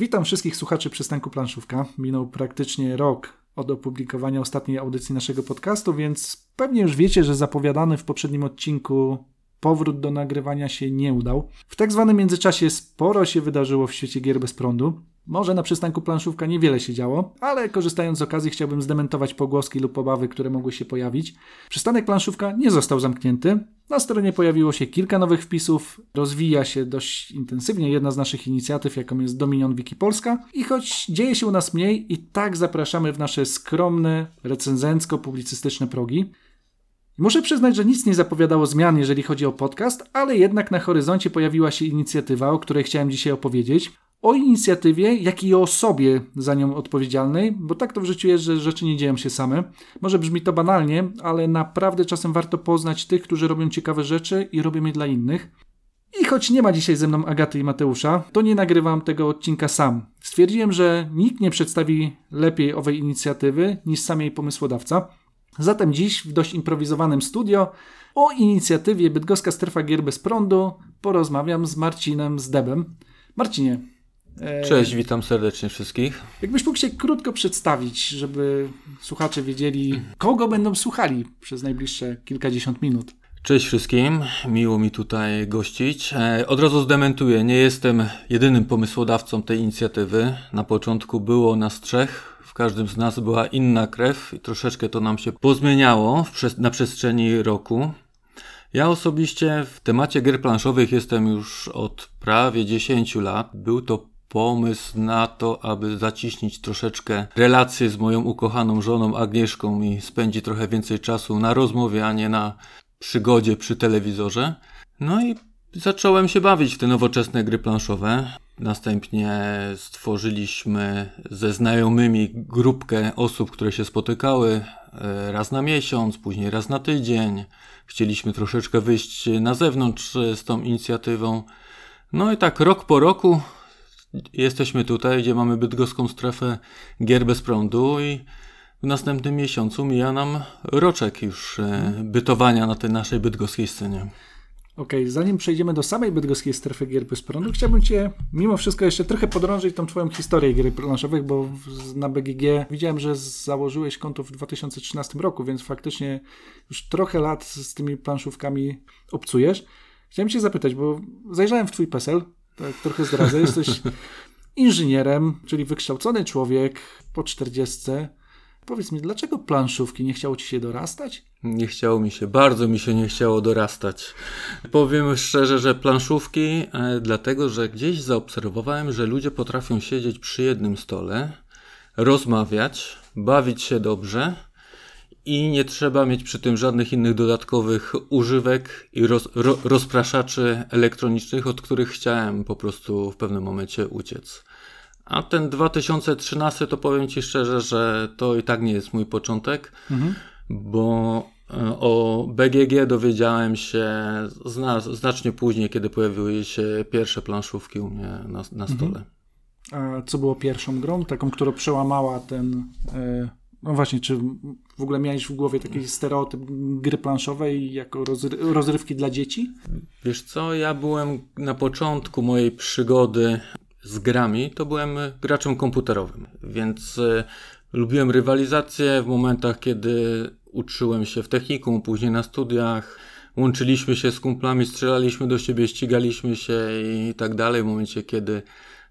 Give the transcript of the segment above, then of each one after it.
Witam wszystkich słuchaczy przystanku Planszówka. Minął praktycznie rok od opublikowania ostatniej audycji naszego podcastu, więc pewnie już wiecie, że zapowiadany w poprzednim odcinku powrót do nagrywania się nie udał. W tak zwanym międzyczasie sporo się wydarzyło w świecie gier bez prądu. Może na przystanku planszówka niewiele się działo, ale korzystając z okazji chciałbym zdementować pogłoski lub obawy, które mogły się pojawić. Przystanek planszówka nie został zamknięty. Na stronie pojawiło się kilka nowych wpisów, rozwija się dość intensywnie jedna z naszych inicjatyw, jaką jest Dominion Wiki Polska. I choć dzieje się u nas mniej, i tak zapraszamy w nasze skromne, recenzencko-publicystyczne progi. Muszę przyznać, że nic nie zapowiadało zmian, jeżeli chodzi o podcast, ale jednak na horyzoncie pojawiła się inicjatywa, o której chciałem dzisiaj opowiedzieć. O inicjatywie, jak i o osobie za nią odpowiedzialnej, bo tak to w życiu jest, że rzeczy nie dzieją się same. Może brzmi to banalnie, ale naprawdę czasem warto poznać tych, którzy robią ciekawe rzeczy i robią je dla innych. I choć nie ma dzisiaj ze mną Agaty i Mateusza, to nie nagrywam tego odcinka sam. Stwierdziłem, że nikt nie przedstawi lepiej owej inicjatywy niż sam jej pomysłodawca. Zatem dziś w dość improwizowanym studio o inicjatywie Bydgoska Strefa Gier Bez Prądu porozmawiam z Marcinem Zdebem. Marcinie. Cześć, witam serdecznie wszystkich. Jakbyś mógł się krótko przedstawić, żeby słuchacze wiedzieli, kogo będą słuchali przez najbliższe kilkadziesiąt minut. Cześć wszystkim, miło mi tutaj gościć. E, od razu zdementuję, nie jestem jedynym pomysłodawcą tej inicjatywy. Na początku było nas trzech, każdym z nas była inna krew i troszeczkę to nam się pozmieniało na przestrzeni roku. Ja osobiście w temacie gier planszowych jestem już od prawie 10 lat. Był to pomysł na to, aby zaciśnić troszeczkę relacje z moją ukochaną żoną Agnieszką i spędzić trochę więcej czasu na rozmowie, a nie na przygodzie przy telewizorze. No i zacząłem się bawić w te nowoczesne gry planszowe. Następnie stworzyliśmy ze znajomymi grupkę osób, które się spotykały e, raz na miesiąc, później raz na tydzień. Chcieliśmy troszeczkę wyjść na zewnątrz z tą inicjatywą. No i tak rok po roku jesteśmy tutaj, gdzie mamy bydgoską strefę gier bez prądu i w następnym miesiącu mija nam roczek już e, bytowania na tej naszej bydgoskiej scenie. Okej, okay, zanim przejdziemy do samej bydgoskiej strefy gier bez prądu, chciałbym Cię mimo wszystko jeszcze trochę podrążyć tą Twoją historię gier planszowych, bo na BGG widziałem, że założyłeś konto w 2013 roku, więc faktycznie już trochę lat z tymi planszówkami obcujesz. Chciałem Cię zapytać, bo zajrzałem w Twój PESEL, tak trochę zdradzę, jesteś inżynierem, czyli wykształcony człowiek po 40. Powiedz mi, dlaczego planszówki nie chciało Ci się dorastać? Nie chciało mi się, bardzo mi się nie chciało dorastać. Powiem szczerze, że planszówki, e, dlatego że gdzieś zaobserwowałem, że ludzie potrafią siedzieć przy jednym stole, rozmawiać, bawić się dobrze i nie trzeba mieć przy tym żadnych innych dodatkowych używek i roz, ro, rozpraszaczy elektronicznych, od których chciałem po prostu w pewnym momencie uciec. A ten 2013 to powiem Ci szczerze, że to i tak nie jest mój początek. Mhm bo e, o BGG dowiedziałem się zna, znacznie później, kiedy pojawiły się pierwsze planszówki u mnie na, na mhm. stole. A co było pierwszą grą? Taką, która przełamała ten. E, no właśnie, czy w ogóle miałeś w głowie taki stereotyp gry planszowej jako rozrywki dla dzieci? Wiesz co, ja byłem na początku mojej przygody z grami, to byłem graczem komputerowym, więc e, lubiłem rywalizację w momentach, kiedy uczyłem się w technikum, później na studiach. Łączyliśmy się z kumplami, strzelaliśmy do siebie, ścigaliśmy się i tak dalej. W momencie, kiedy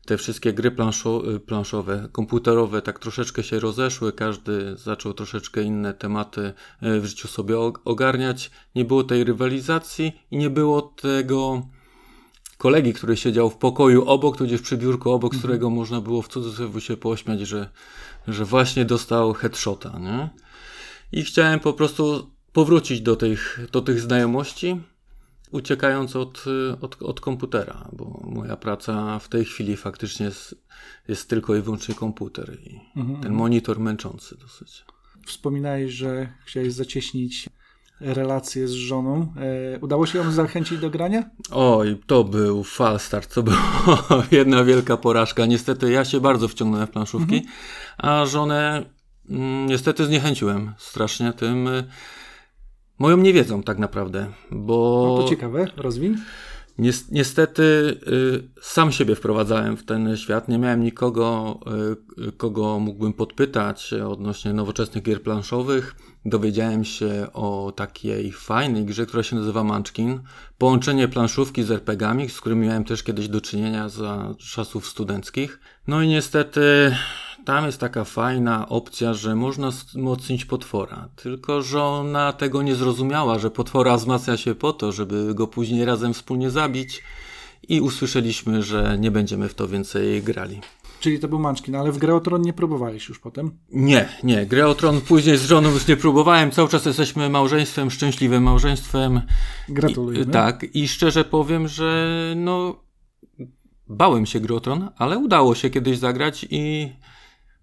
te wszystkie gry planszo planszowe, komputerowe tak troszeczkę się rozeszły, każdy zaczął troszeczkę inne tematy e, w życiu sobie ogarniać. Nie było tej rywalizacji i nie było tego kolegi, który siedział w pokoju obok, tudzież przy biurku obok, z mhm. którego można było w cudzysłowie się pośmiać, że, że właśnie dostał headshota, nie? i chciałem po prostu powrócić do tych, do tych znajomości, uciekając od, od, od komputera, bo moja praca w tej chwili faktycznie jest, jest tylko i wyłącznie komputer i mhm. ten monitor męczący dosyć. Wspominałeś, że chciałeś zacieśnić relacje z żoną. E, udało się ją zachęcić do grania? Oj, to był falstart, to była jedna wielka porażka. Niestety ja się bardzo wciągnąłem w planszówki, mhm. a żonę Mm, niestety zniechęciłem strasznie tym moją niewiedzą tak naprawdę, bo... No to ciekawe, rozwin. Niestety y, sam siebie wprowadzałem w ten świat. Nie miałem nikogo, y, kogo mógłbym podpytać odnośnie nowoczesnych gier planszowych. Dowiedziałem się o takiej fajnej grze, która się nazywa Munchkin. Połączenie planszówki z RPGami, z którymi miałem też kiedyś do czynienia za czasów studenckich. No i niestety tam jest taka fajna opcja, że można wzmocnić potwora. Tylko, że ona tego nie zrozumiała, że potwora wzmacnia się po to, żeby go później razem wspólnie zabić. I usłyszeliśmy, że nie będziemy w to więcej grali. Czyli to był Munchkin, ale w grę o Tron nie próbowałeś już potem? Nie, nie. Grę o Tron później z żoną już nie próbowałem. Cały czas jesteśmy małżeństwem, szczęśliwym małżeństwem. Gratuluję. Tak. I szczerze powiem, że no bałem się gry o Tron, ale udało się kiedyś zagrać i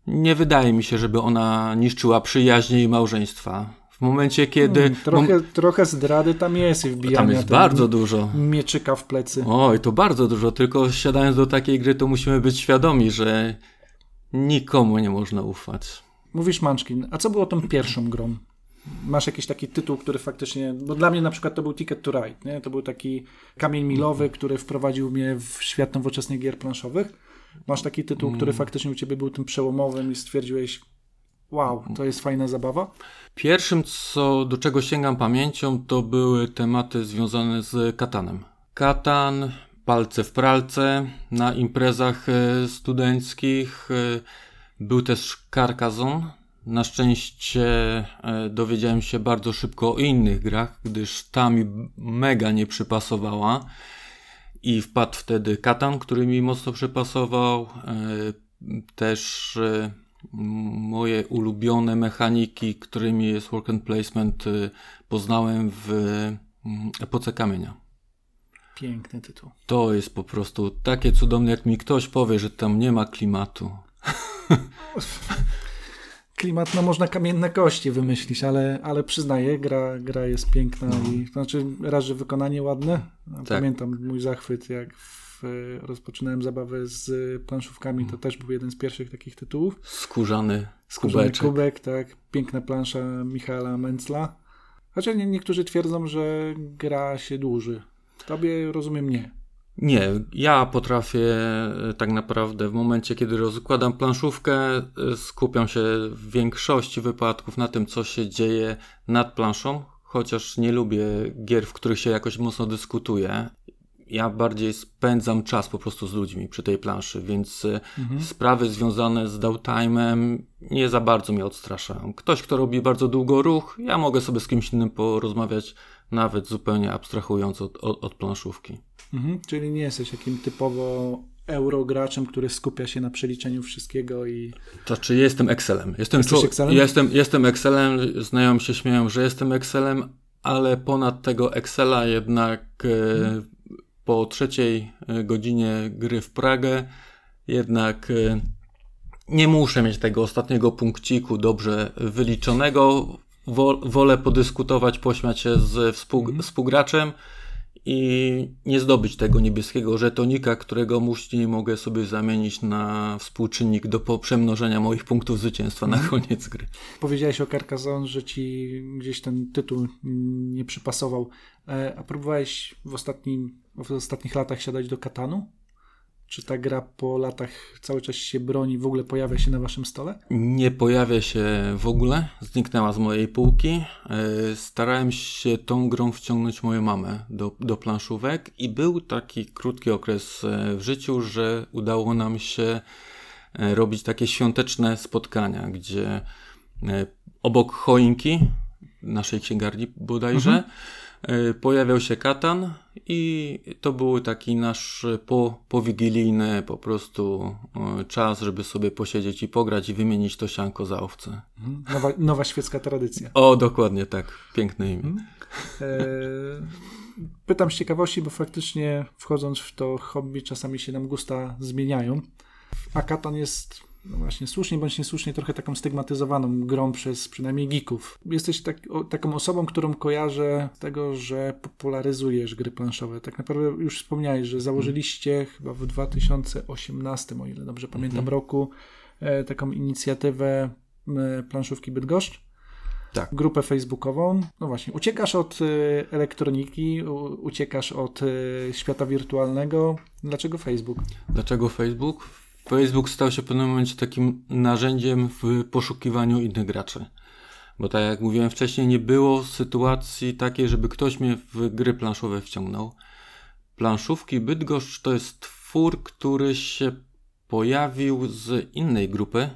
nie wydaje mi się, żeby ona niszczyła przyjaźnie i małżeństwa. W momencie, kiedy. Hmm, trochę, mom... trochę zdrady tam jest i wbijania. Tam jest bardzo dużo. Mieczyka w plecy. Oj, to bardzo dużo. Tylko siadając do takiej gry, to musimy być świadomi, że nikomu nie można ufać. Mówisz Munchkin, a co było tą pierwszą grą? Masz jakiś taki tytuł, który faktycznie. Bo dla mnie na przykład to był Ticket to Ride. Nie? To był taki kamień milowy, który wprowadził mnie w świat nowoczesnych gier planszowych. Masz taki tytuł, który mm. faktycznie u ciebie był tym przełomowym i stwierdziłeś, wow, to jest fajna zabawa? Pierwszym, co, do czego sięgam pamięcią, to były tematy związane z katanem. Katan, palce w pralce, na imprezach e, studenckich. E, był też Carcassonne. Na szczęście e, dowiedziałem się bardzo szybko o innych grach, gdyż ta mi mega nie przypasowała i wpadł wtedy Katan, który mi mocno przepasował. Też moje ulubione mechaniki, którymi jest work and placement, y, poznałem w mm, epoce kamienia. Piękny tytuł. To jest po prostu takie cudowne, jak mi ktoś powie, że tam nie ma klimatu. Klimat, no można kamienne kości wymyślić, ale, ale przyznaję, gra, gra jest piękna no. i znaczy raz, że wykonanie ładne. Tak. Pamiętam mój zachwyt, jak w rozpoczynałem zabawę z planszówkami, to też był jeden z pierwszych takich tytułów. Skórzany, Skórzany kubek, tak. Piękna plansza Michaela Mencla. Chociaż nie, niektórzy twierdzą, że gra się dłuży. Tobie rozumiem nie. Nie, ja potrafię e, tak naprawdę w momencie, kiedy rozkładam planszówkę, e, skupiam się w większości wypadków na tym, co się dzieje nad planszą, chociaż nie lubię gier, w których się jakoś mocno dyskutuje ja bardziej spędzam czas po prostu z ludźmi przy tej planszy, więc e, mhm. sprawy związane z downtime'em nie za bardzo mnie odstraszają. Ktoś, kto robi bardzo długo ruch, ja mogę sobie z kimś innym porozmawiać, nawet zupełnie abstrahując od, od, od planszówki. Mhm. Czyli nie jesteś takim typowo eurograczem, który skupia się na przeliczeniu wszystkiego i... To czy jestem Excelem. Jestem, Jesteś Excelem? Jestem, jestem Excelem, znajomi się śmieją, że jestem Excelem, ale ponad tego Excela jednak mhm po trzeciej e, godzinie gry w Pragę jednak e, nie muszę mieć tego ostatniego punkciku dobrze wyliczonego. Wolę podyskutować, pośmiać się z współ, mm. współgraczem i nie zdobyć tego niebieskiego żetonika, którego muści mogę sobie zamienić na współczynnik do przemnożenia moich punktów zwycięstwa na mhm. koniec gry. Powiedziałeś o Carcassonne, że ci gdzieś ten tytuł nie przypasował. E, a próbowałeś w, ostatnim, w ostatnich latach siadać do Katanu? Czy ta gra po latach cały czas się broni, w ogóle pojawia się na waszym stole? Nie pojawia się w ogóle, zniknęła z mojej półki. E, starałem się tą grą wciągnąć moją mamę do, do planszówek i był taki krótki okres e, w życiu, że udało nam się e, robić takie świąteczne spotkania, gdzie obok choinki naszej księgarni bodajże mhm pojawiał się katan i to był taki nasz po, powigilijny po prostu e, czas, żeby sobie posiedzieć i pograć i wymienić to sianko za owce. Mhm. Nowa, nowa świecka tradycja. O, dokładnie tak. Piękne imię. Hmm. E, pytam z ciekawości, bo faktycznie wchodząc w to hobby czasami się nam gusta zmieniają. A katan jest no właśnie, słusznie bądź niesłusznie, trochę taką stygmatyzowaną grą przez przynajmniej geeków. Jesteś tak, o, taką osobą, którą kojarzę z tego, że popularyzujesz gry planszowe. Tak naprawdę już wspomniałeś, że założyliście hmm. chyba w 2018, o ile dobrze pamiętam, hmm. roku e, taką inicjatywę e, planszówki Bydgoszcz. tak. grupę facebookową. No właśnie, uciekasz od y, elektroniki, uciekasz od y, świata wirtualnego. Dlaczego Facebook? Dlaczego Facebook? Facebook stał się w pewnym momencie takim narzędziem w poszukiwaniu innych graczy. Bo tak jak mówiłem wcześniej, nie było sytuacji takiej, żeby ktoś mnie w gry planszowe wciągnął. Planszówki Bydgoszcz to jest twór, który się pojawił z innej grupy,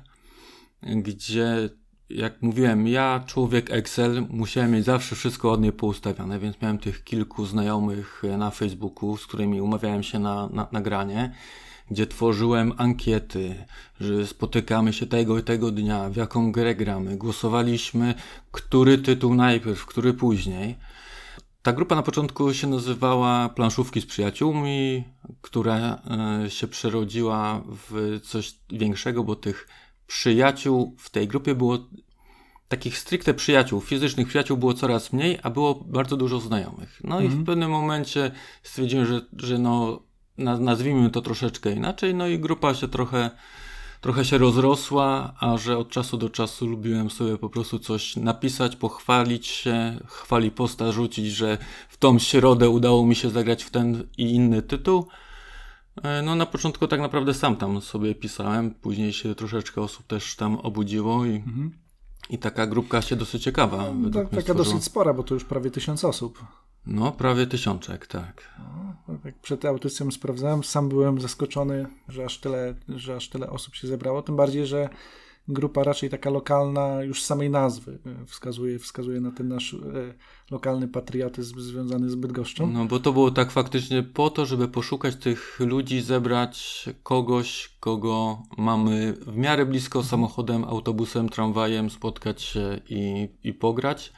gdzie jak mówiłem, ja, człowiek Excel, musiałem mieć zawsze wszystko ładnie poustawiane, więc miałem tych kilku znajomych na Facebooku, z którymi umawiałem się na, na nagranie, gdzie tworzyłem ankiety, że spotykamy się tego i tego dnia, w jaką grę gramy, głosowaliśmy, który tytuł najpierw, który później. Ta grupa na początku się nazywała Planszówki z Przyjaciółmi, która e, się przerodziła w coś większego, bo tych przyjaciół w tej grupie było takich stricte przyjaciół, fizycznych przyjaciół było coraz mniej, a było bardzo dużo znajomych. No i w mhm. pewnym momencie stwierdziłem, że, że no, nazwijmy to troszeczkę inaczej, no i grupa się trochę, trochę się rozrosła, a że od czasu do czasu lubiłem sobie po prostu coś napisać, pochwalić się, chwali posta rzucić, że w tą środę udało mi się zagrać w ten i inny tytuł. E, no na początku tak naprawdę sam tam sobie pisałem, później się troszeczkę osób też tam obudziło i, mhm. i taka grupka się dosyć ciekawa. No, tak, taka dosyć spora, bo to już prawie tysiąc osób. No, prawie tysiączek, tak. No, tak przed audycją sprawdzałem, sam byłem zaskoczony, że aż tyle, że aż tyle osób się zebrało, tym bardziej, że grupa raczej taka lokalna już z samej nazwy e, wskazuje, wskazuje na ten nasz e, lokalny patriotyzm związany z Bydgoszczą. No bo to było tak faktycznie po to, żeby poszukać tych ludzi, zebrać kogoś, kogo mamy w miarę blisko samochodem, autobusem, tramwajem, spotkać się i, i pograć.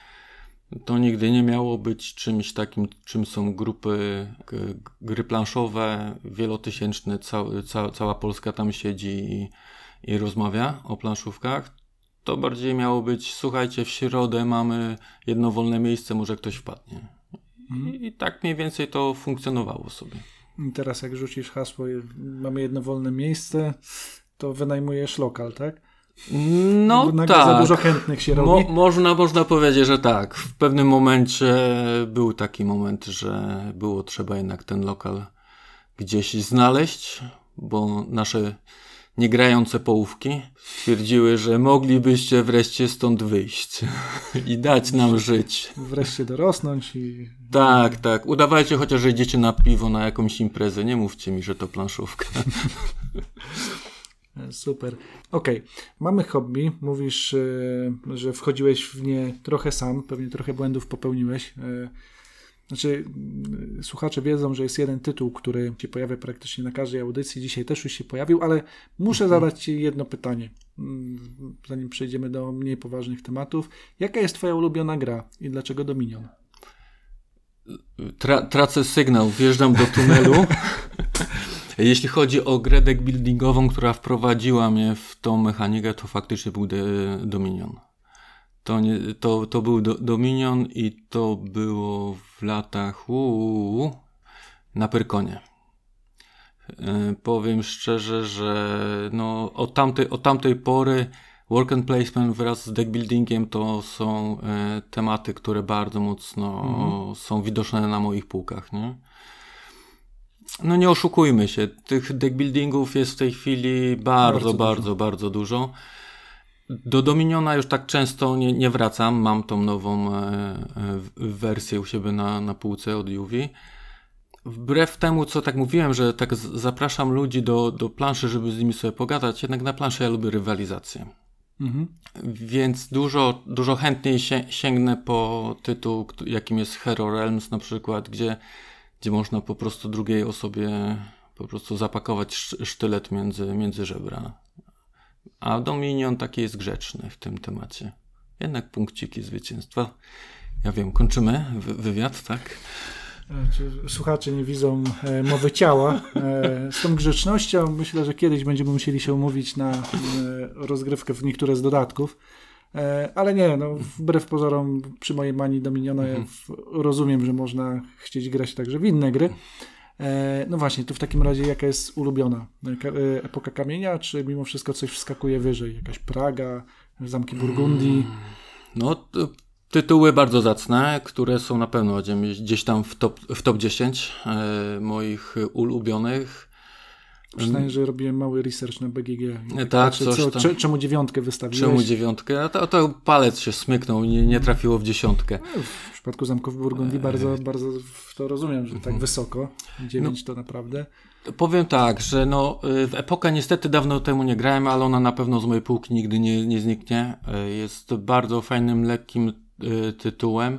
To nigdy nie miało być czymś takim, czym są grupy gry planszowe, wielotysięczne, cał, ca, cała Polska tam siedzi i i rozmawia o planszówkach, to bardziej miało być, słuchajcie, w środę mamy jedno wolne miejsce, może ktoś wpadnie. Mhm. I, I, tak mniej więcej to funkcjonowało sobie. I teraz jak rzucisz hasło, mamy jedno wolne miejsce, to wynajmujesz lokal, tak? No tak. Za dużo chętnych się robi. Mo można, można powiedzieć, że tak. W pewnym momencie był taki moment, że było trzeba jednak ten lokal gdzieś znaleźć, bo nasze niegrające połówki stwierdziły, że moglibyście wreszcie stąd wyjść i dać nam żyć. Wreszcie dorosnąć i... Tak, tak. Udawajcie chociaż, że idziecie na piwo na jakąś imprezę. Nie mówcie mi, że to planszówka. Super. Okej, okay. mamy hobby. Mówisz, e, że wchodziłeś w nie trochę sam, pewnie trochę błędów popełniłeś. E, znaczy, mm, słuchacze wiedzą, że jest jeden tytuł, który się pojawia praktycznie na każdej audycji. Dzisiaj też już się pojawił, ale muszę mhm. zadać Ci jedno pytanie, mm, zanim przejdziemy do mniej poważnych tematów. Jaka jest Twoja ulubiona gra i dlaczego Dominion? Tra tracę sygnał, wjeżdżam do tunelu. Jeśli chodzi o grę deck buildingową, która wprowadziła mnie w tą mechanikę, to faktycznie był Dominion. To, nie, to, to był do, Dominion i to było w latach uu, na Pyrkonie. Yy, powiem szczerze, że no, od, tamtej, od tamtej pory work and placement wraz z deckbuildingiem to są e, tematy, które bardzo mocno mhm. są widoczne na moich półkach. Nie? No nie oszukujmy się, tych deckbuildingów jest w tej chwili bardzo, bardzo, bardzo, bardzo dużo. Do Dominiona już tak często nie, nie wracam. Mam tą nową e, e, wersję u siebie na, na półce od Juvi. Wbrew temu, co tak mówiłem, że tak zapraszam ludzi do, do planszy, żeby z nimi sobie pogadać, jednak na planszy ja lubię rywalizację. Mhm. Więc dużo, dużo chętniej sięgnę po tytuł, jakim jest Hero Realms na przykład, gdzie, gdzie można po prostu drugiej osobie po prostu zapakować sztylet między, między żebra. A Dominion taki jest grzeczny w tym temacie. Jednak punkciki zwycięstwa. Ja wiem, kończymy wywiad, tak? Słuchacze nie widzą e, mowy ciała. E, z tą grzecznością myślę, że kiedyś będziemy musieli się umówić na e, rozgrywkę w niektóre z dodatków. E, ale nie, no, wbrew pozorom, przy mojej manii Dominiona mhm. ja rozumiem, że można chcieć grać także w inne gry. E, no właśnie, to w takim razie jaka jest ulubiona? E, epoka kamienia, czy mimo wszystko coś wskakuje wyżej? Jakaś Praga, zamki Burgundii? No, tytuły bardzo zacne, które są na pewno gdzieś tam w top, w top 10 e, moich ulubionych. Przyznaję, że robiłem mały research na BGG. Tak, tak coś co, tam. Czemu dziewiątkę wystawiłeś? Czemu dziewiątkę? To, to palec się smyknął i nie, nie trafiło w dziesiątkę. No, w przypadku zamków Burgundii e, bardzo, bardzo to rozumiem, że tak mhm. wysoko. Dziewięć no, to naprawdę. Powiem tak, że no, y, w epokę niestety dawno temu nie grałem, ale ona na pewno z mojej półki nigdy nie, nie zniknie. Y, jest bardzo fajnym, lekkim tytułem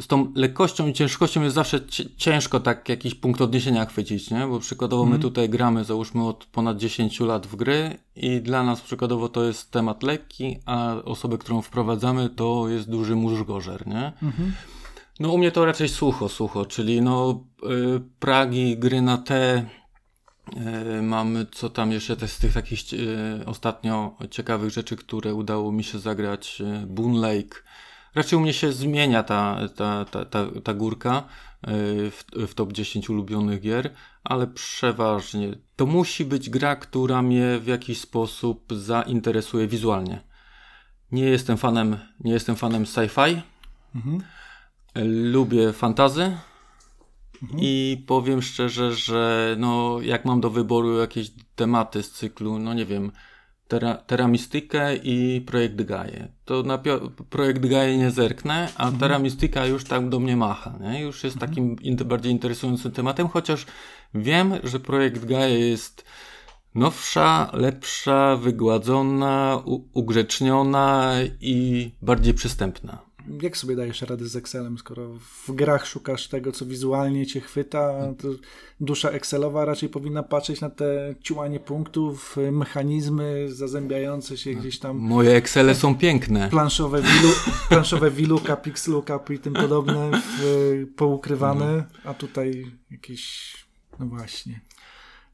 z tą lekkością i ciężkością jest zawsze ciężko tak jakiś punkt odniesienia chwycić, nie? Bo przykładowo mm. my mhm. tutaj gramy załóżmy od ponad 10 lat w gry i dla nas przykładowo to jest temat lekki, a osobę, którą wprowadzamy to jest duży murzgorzer, nie? Mm -hmm. No u mnie to raczej sucho, sucho, czyli no y, pragi, gry na T, y, mamy co tam jeszcze te, z tych takich y, ostatnio ciekawych rzeczy, które udało mi się zagrać, Boon Lake, Raczej u mnie się zmienia ta, ta, ta, ta, ta górka y, w, w top 10 ulubionych gier, ale przeważnie to musi być gra, która mnie w jakiś sposób zainteresuje wizualnie. Nie jestem fanem, nie jestem fanem sci-fi. Mhm. Lubię fantazy. Mhm. I powiem szczerze, że no, jak mam do wyboru jakieś tematy z cyklu, no nie wiem, Terra, Terra Mystica i Projekt Gaia. To na Projekt Gaia nie zerknę, a mhm. Terra Mystica już tak do mnie macha. Nie? Już jest mhm. takim in, bardziej interesującym tematem, chociaż wiem, że Projekt Gaia jest nowsza, lepsza, wygładzona, ugrzeczniona i bardziej przystępna jak sobie dajesz radę z Excelem, skoro w grach szukasz tego, co wizualnie cię chwyta, to dusza Excelowa raczej powinna patrzeć na te ciłanie punktów, mechanizmy zazębiające się gdzieś tam. Moje Excele są piękne. Planszowe, wilu, planszowe wiluka, pixlookup i tym podobne w, poukrywane, a tutaj jakieś, no właśnie.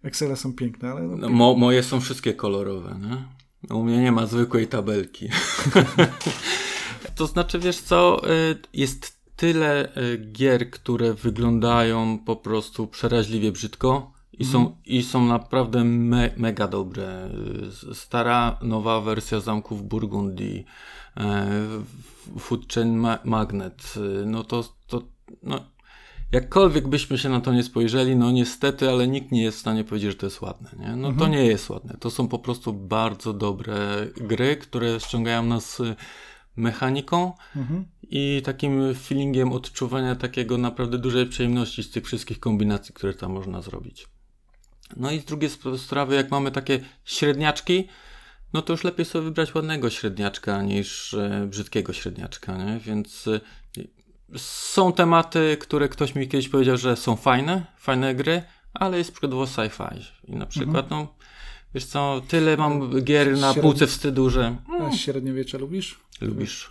Excele są piękne, ale... No, no mo moje są wszystkie kolorowe, nie? U mnie nie ma zwykłej tabelki. To znaczy, wiesz co, y, jest tyle y, gier, które wyglądają po prostu przeraźliwie brzydko i są, mm. i są naprawdę me, mega dobre. Y, stara, nowa wersja Zamków Burgundii, Food Chain Magnet, no to, to no, jakkolwiek byśmy się na to nie spojrzeli, no niestety, ale nikt nie jest w stanie powiedzieć, że to jest ładne. Nie? No to mhm. nie jest ładne. To są po prostu bardzo dobre gry, które ściągają nas mechaniką mhm. i takim feelingiem odczuwania takiego naprawdę dużej przyjemności z tych wszystkich kombinacji, które tam można zrobić. No i z drugiej strony, jak mamy takie średniaczki, no to już lepiej sobie wybrać ładnego średniaczka niż e, brzydkiego średniaczka, nie? Więc e, są tematy, które ktoś mi kiedyś powiedział, że są fajne, fajne gry, ale jest przykładowo sci-fi. I na przykład, mhm. no, wiesz co, tyle mam gier na Średni... półce wstydu, że... Mm. A średniowiecze lubisz? Lubisz.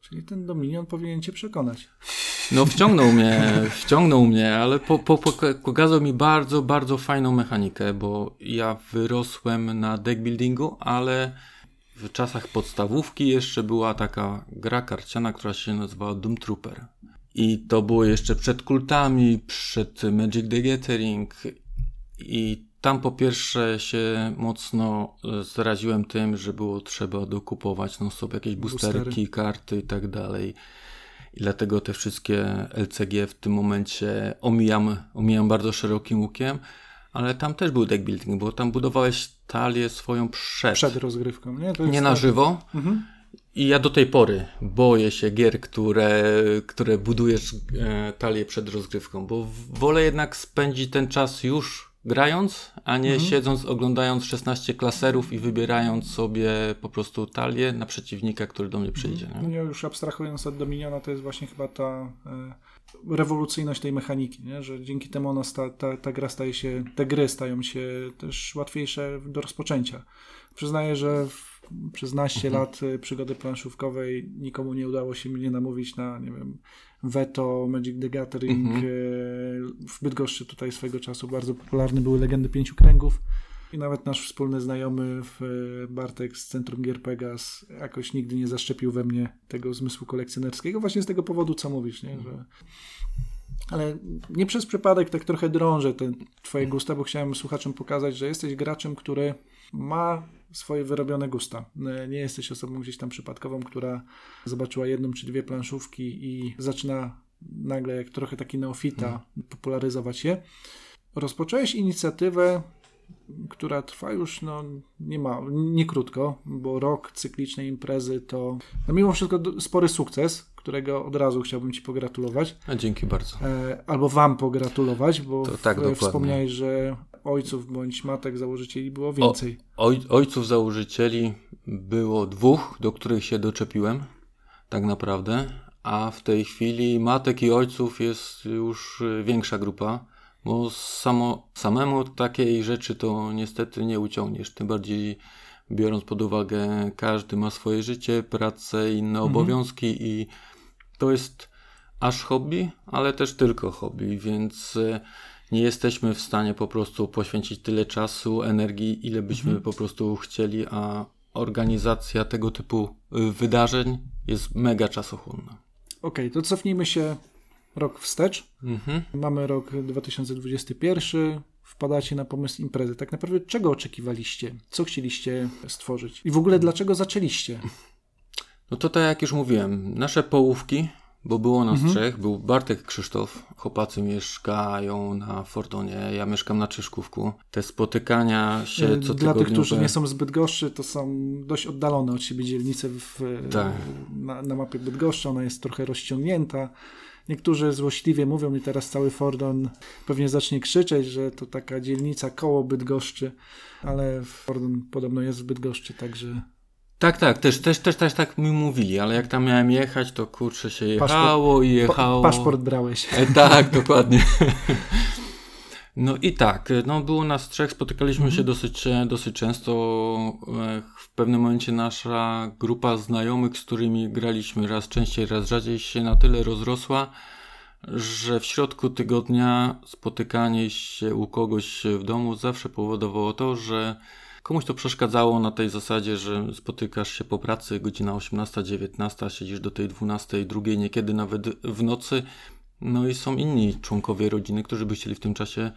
Czyli ten Dominion powinien cię przekonać. No wciągnął mnie, wciągnął mnie, ale po, po, pokazał mi bardzo, bardzo fajną mechanikę, bo ja wyrosłem na deckbuildingu, ale w czasach podstawówki jeszcze była taka gra karciana, która się nazywała Doom Trooper. I to było jeszcze przed kultami, przed Magic the Gathering i tam po pierwsze się mocno e, zaraziłem tym, że było trzeba dokupować no sobie jakieś boosterki, Boostery. karty i tak dalej. I dlatego te wszystkie LCG w tym momencie omijam, omijam bardzo szerokim łukiem, ale tam też był deck building, bo tam budowałeś talię swoją przed. Przed rozgrywką, nie? nie na tak. żywo. Mhm. I ja do tej pory boję się gier, które, które budujesz e, talię przed rozgrywką, bo wolę jednak spędzić ten czas już grając, a nie mhm. siedząc, oglądając 16 klaserów i wybierając sobie po prostu talię na przeciwnika, który do mnie przyjdzie. Nie? No już abstrahując od Dominiona, to jest właśnie chyba ta e, rewolucyjność tej mechaniki, nie? że dzięki temu ona sta, ta, ta gra staje się, te gry stają się też łatwiejsze do rozpoczęcia. Przyznaję, że w, przez naście mhm. lat e, przygody planszówkowej nikomu nie udało się mnie namówić na, nie wiem, Veto, Magic the Gathering. Mhm. E, w Bydgoszczy tutaj swego czasu bardzo popularne były Legendy Pięciu Kręgów. I nawet nasz wspólny znajomy w e, Bartek z Centrum Gier Pegas jakoś nigdy nie zaszczepił we mnie tego zmysłu kolekcjonerskiego. Właśnie z tego powodu, co mówisz, nie? że Ale nie przez przypadek tak trochę drążę te twoje gusta, bo chciałem słuchaczom pokazać, że jesteś graczem, który ma swoje wyrobione gusta. Nie jesteś osobą gdzieś tam przypadkową, która zobaczyła jedną czy dwie planszówki i zaczyna nagle jak trochę taki neofita hmm. popularyzować je. Rozpocząłeś inicjatywę, która trwa już no, nie, ma, nie krótko, bo rok cyklicznej imprezy to no, mimo wszystko spory sukces, którego od razu chciałbym Ci pogratulować. A dzięki bardzo. E, albo Wam pogratulować, bo tak, w, wspomniałeś, że ojców bądź matek założycieli było więcej. O, oj, ojców założycieli było dwóch, do których się doczepiłem, tak naprawdę, a w tej chwili matek i ojców jest już większa grupa, bo samo, samemu takiej rzeczy to niestety nie uciągniesz, tym bardziej biorąc pod uwagę, każdy ma swoje życie, pracę, inne mhm. obowiązki i to jest aż hobby, ale też tylko hobby, więc e, nie jesteśmy w stanie po prostu poświęcić tyle czasu, energii, ile byśmy mhm. po prostu chcieli, a organizacja tego typu y, wydarzeń jest mega czasochłonna. Okej, okay, to cofnijmy się rok wstecz. Mhm. Mamy rok 2021. Wpadacie na pomysł imprezy. Tak naprawdę czego oczekiwaliście? Co chcieliście stworzyć? I w ogóle dlaczego zaczęliście? No to tak jak już mówiłem, nasze połówki bo było nas mhm. trzech, był Bartek Krzysztof, chłopacy mieszkają na Fordonie, ja mieszkam na Czyszkówku. Te spotykania się co Dla tych, którzy nie są zbyt gorszy, to są dość oddalone od siebie dzielnice w, tak. na, na mapie Bydgoszczy, ona jest trochę rozciągnięta. Niektórzy złośliwie mówią mi teraz cały Fordon pewnie zacznie krzyczeć, że to taka dzielnica koło Bydgoszczy, ale Fordon podobno jest w Bydgoszczy, także tak, tak, też, też, też, też tak mi mówili, ale jak tam miałem jechać, to kurczę się jechało paszport, i jechało. Pa, paszport brałeś. E, tak, dokładnie. No i tak, no było nas trzech, spotykaliśmy mhm. się dosyć, dosyć często. E, w pewnym momencie nasza grupa znajomych, z którymi graliśmy raz częściej, raz rzadziej się na tyle rozrosła, że w środku tygodnia spotykanie się u kogoś w domu zawsze powodowało to, że Komuś to przeszkadzało na tej zasadzie, że spotykasz się po pracy, godzina 18-19, siedzisz do tej 12, drugiej, niekiedy nawet w nocy. No i są inni członkowie rodziny, którzy by chcieli w tym czasie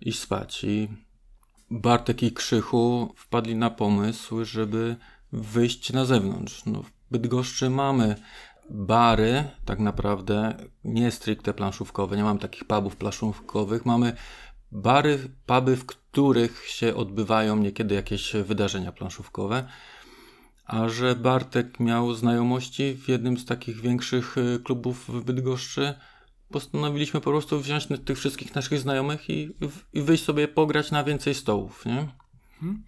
iść spać. I Bartek i Krzychu wpadli na pomysł, żeby wyjść na zewnątrz. No, w Bydgoszczy mamy bary, tak naprawdę, nie stricte planszówkowe, nie mamy takich pubów planszówkowych, mamy bary, puby, w których się odbywają niekiedy jakieś wydarzenia planszówkowe. A że Bartek miał znajomości w jednym z takich większych y, klubów w Bydgoszczy, postanowiliśmy po prostu wziąć tych wszystkich naszych znajomych i, i wyjść sobie pograć na więcej stołów, nie? Hmm.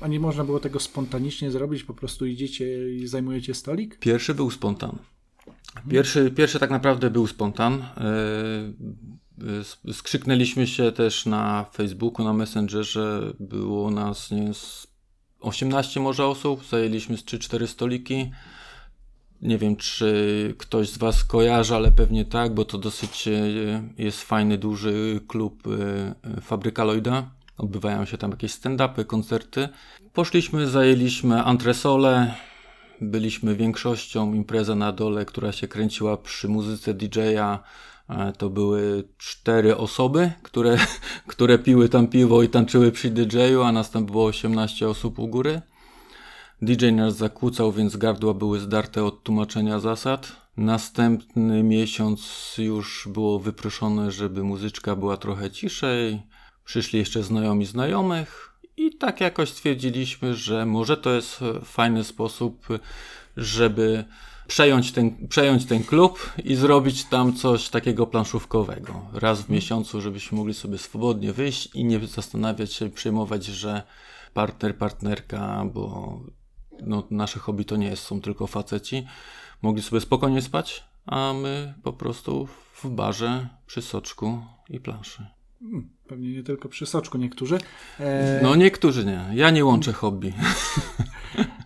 A nie można było tego spontanicznie zrobić? Po prostu idziecie i zajmujecie stolik? Pierwszy był spontan. Pierwszy, pierwszy tak naprawdę był spontan. E, skrzyknęliśmy się też na Facebooku, na Messengerze. Było nas nie, 18 może osób, zajęliśmy z 3-4 stoliki. Nie wiem, czy ktoś z Was kojarzy, ale pewnie tak, bo to dosyć e, jest fajny, duży klub e, Fabryka Lloyda. Odbywają się tam jakieś stand-upy, koncerty. Poszliśmy, zajęliśmy antresole, byliśmy większością impreza na dole, która się kręciła przy muzyce DJ-a. E, to były cztery osoby, które, które piły tam piwo i tańczyły przy DJ-u, a nas tam było 18 osób u góry. DJ nas zakłócał, więc gardła były zdarte od tłumaczenia zasad. Następny miesiąc już było wyproszone, żeby muzyczka była trochę ciszej. Przyszli jeszcze znajomi znajomych. I tak jakoś stwierdziliśmy, że może to jest fajny sposób, żeby przejąć ten, przejąć ten klub i zrobić tam coś takiego planszówkowego. Raz w miesiącu, żebyśmy mogli sobie swobodnie wyjść i nie zastanawiać się, przejmować, że partner, partnerka, bo no, nasze hobby to nie jest, są tylko faceci, mogli sobie spokojnie spać, a my po prostu w barze, przy soczku i planszy. Hmm, pewnie nie tylko przy soczku niektórzy. E... No niektórzy nie. Ja nie łączę hobby.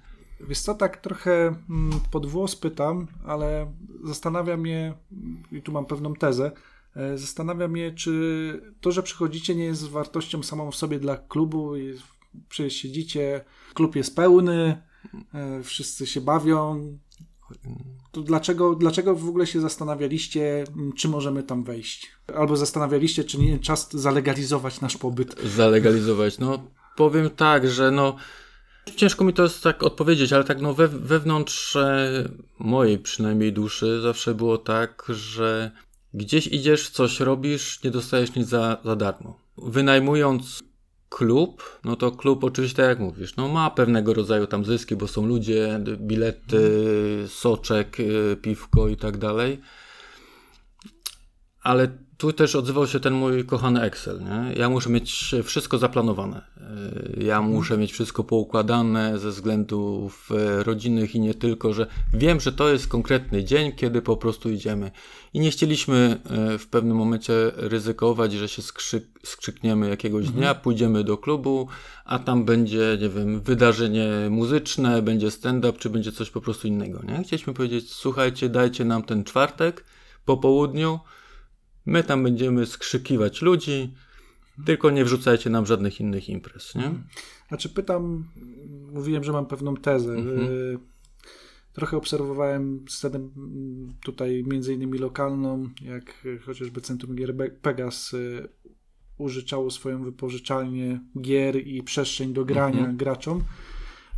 Wiesz co, tak trochę mm, pod włos pytam, ale zastanawia mnie, i tu mam pewną tezę, e, zastanawia mnie, czy to, że przychodzicie nie jest wartością samą w sobie dla klubu, siedzicie, klub jest pełny, e, wszyscy się bawią, to dlaczego, dlaczego w ogóle się zastanawialiście, czy możemy tam wejść? Albo zastanawialiście, czy nie czas zalegalizować nasz pobyt? Zalegalizować, no powiem tak, że no ciężko mi to jest tak odpowiedzieć, ale tak no we, wewnątrz e, mojej przynajmniej duszy zawsze było tak, że gdzieś idziesz, coś robisz, nie dostajesz nic za, za darmo. Wynajmując klub, no to klub oczywiście, tak jak mówisz, no ma pewnego rodzaju tam zyski, bo są ludzie, bilety, soczek, y, piwko i tak dalej. Ale tu też odzywał się ten mój kochany Excel. Nie? Ja muszę mieć wszystko zaplanowane. Y, ja mhm. muszę mieć wszystko poukładane ze względów y, rodzinnych i nie tylko, że wiem, że to jest konkretny dzień, kiedy po prostu idziemy. I nie chcieliśmy y, w pewnym momencie ryzykować, że się skrzyk, skrzykniemy jakiegoś mhm. dnia, pójdziemy do klubu, a tam będzie, nie wiem, wydarzenie muzyczne, będzie stand-up, czy będzie coś po prostu innego. Nie? Chcieliśmy powiedzieć, słuchajcie, dajcie nam ten czwartek po południu, My tam będziemy skrzykiwać ludzi, tylko nie wrzucajcie nam żadnych innych imprez, nie? Znaczy pytam, mówiłem, że mam pewną tezę. Mhm. Y, trochę obserwowałem scenę tutaj między innymi lokalną, jak chociażby Centrum Gier Pegas y, użyczało swoją wypożyczalnię gier i przestrzeń do grania mhm. graczom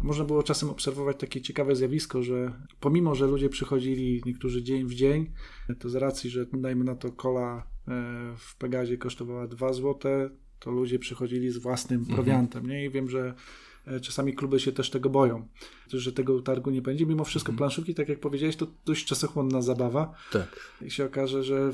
można było czasem obserwować takie ciekawe zjawisko, że pomimo, że ludzie przychodzili niektórzy dzień w dzień, to z racji, że dajmy na to kola w Pegazie kosztowała 2 zł, to ludzie przychodzili z własnym mhm. prowiantem. Nie? I wiem, że e, czasami kluby się też tego boją, że tego targu nie będzie. Mimo wszystko mhm. planszówki, tak jak powiedziałeś, to dość czasochłonna zabawa. Tak. I się okaże, że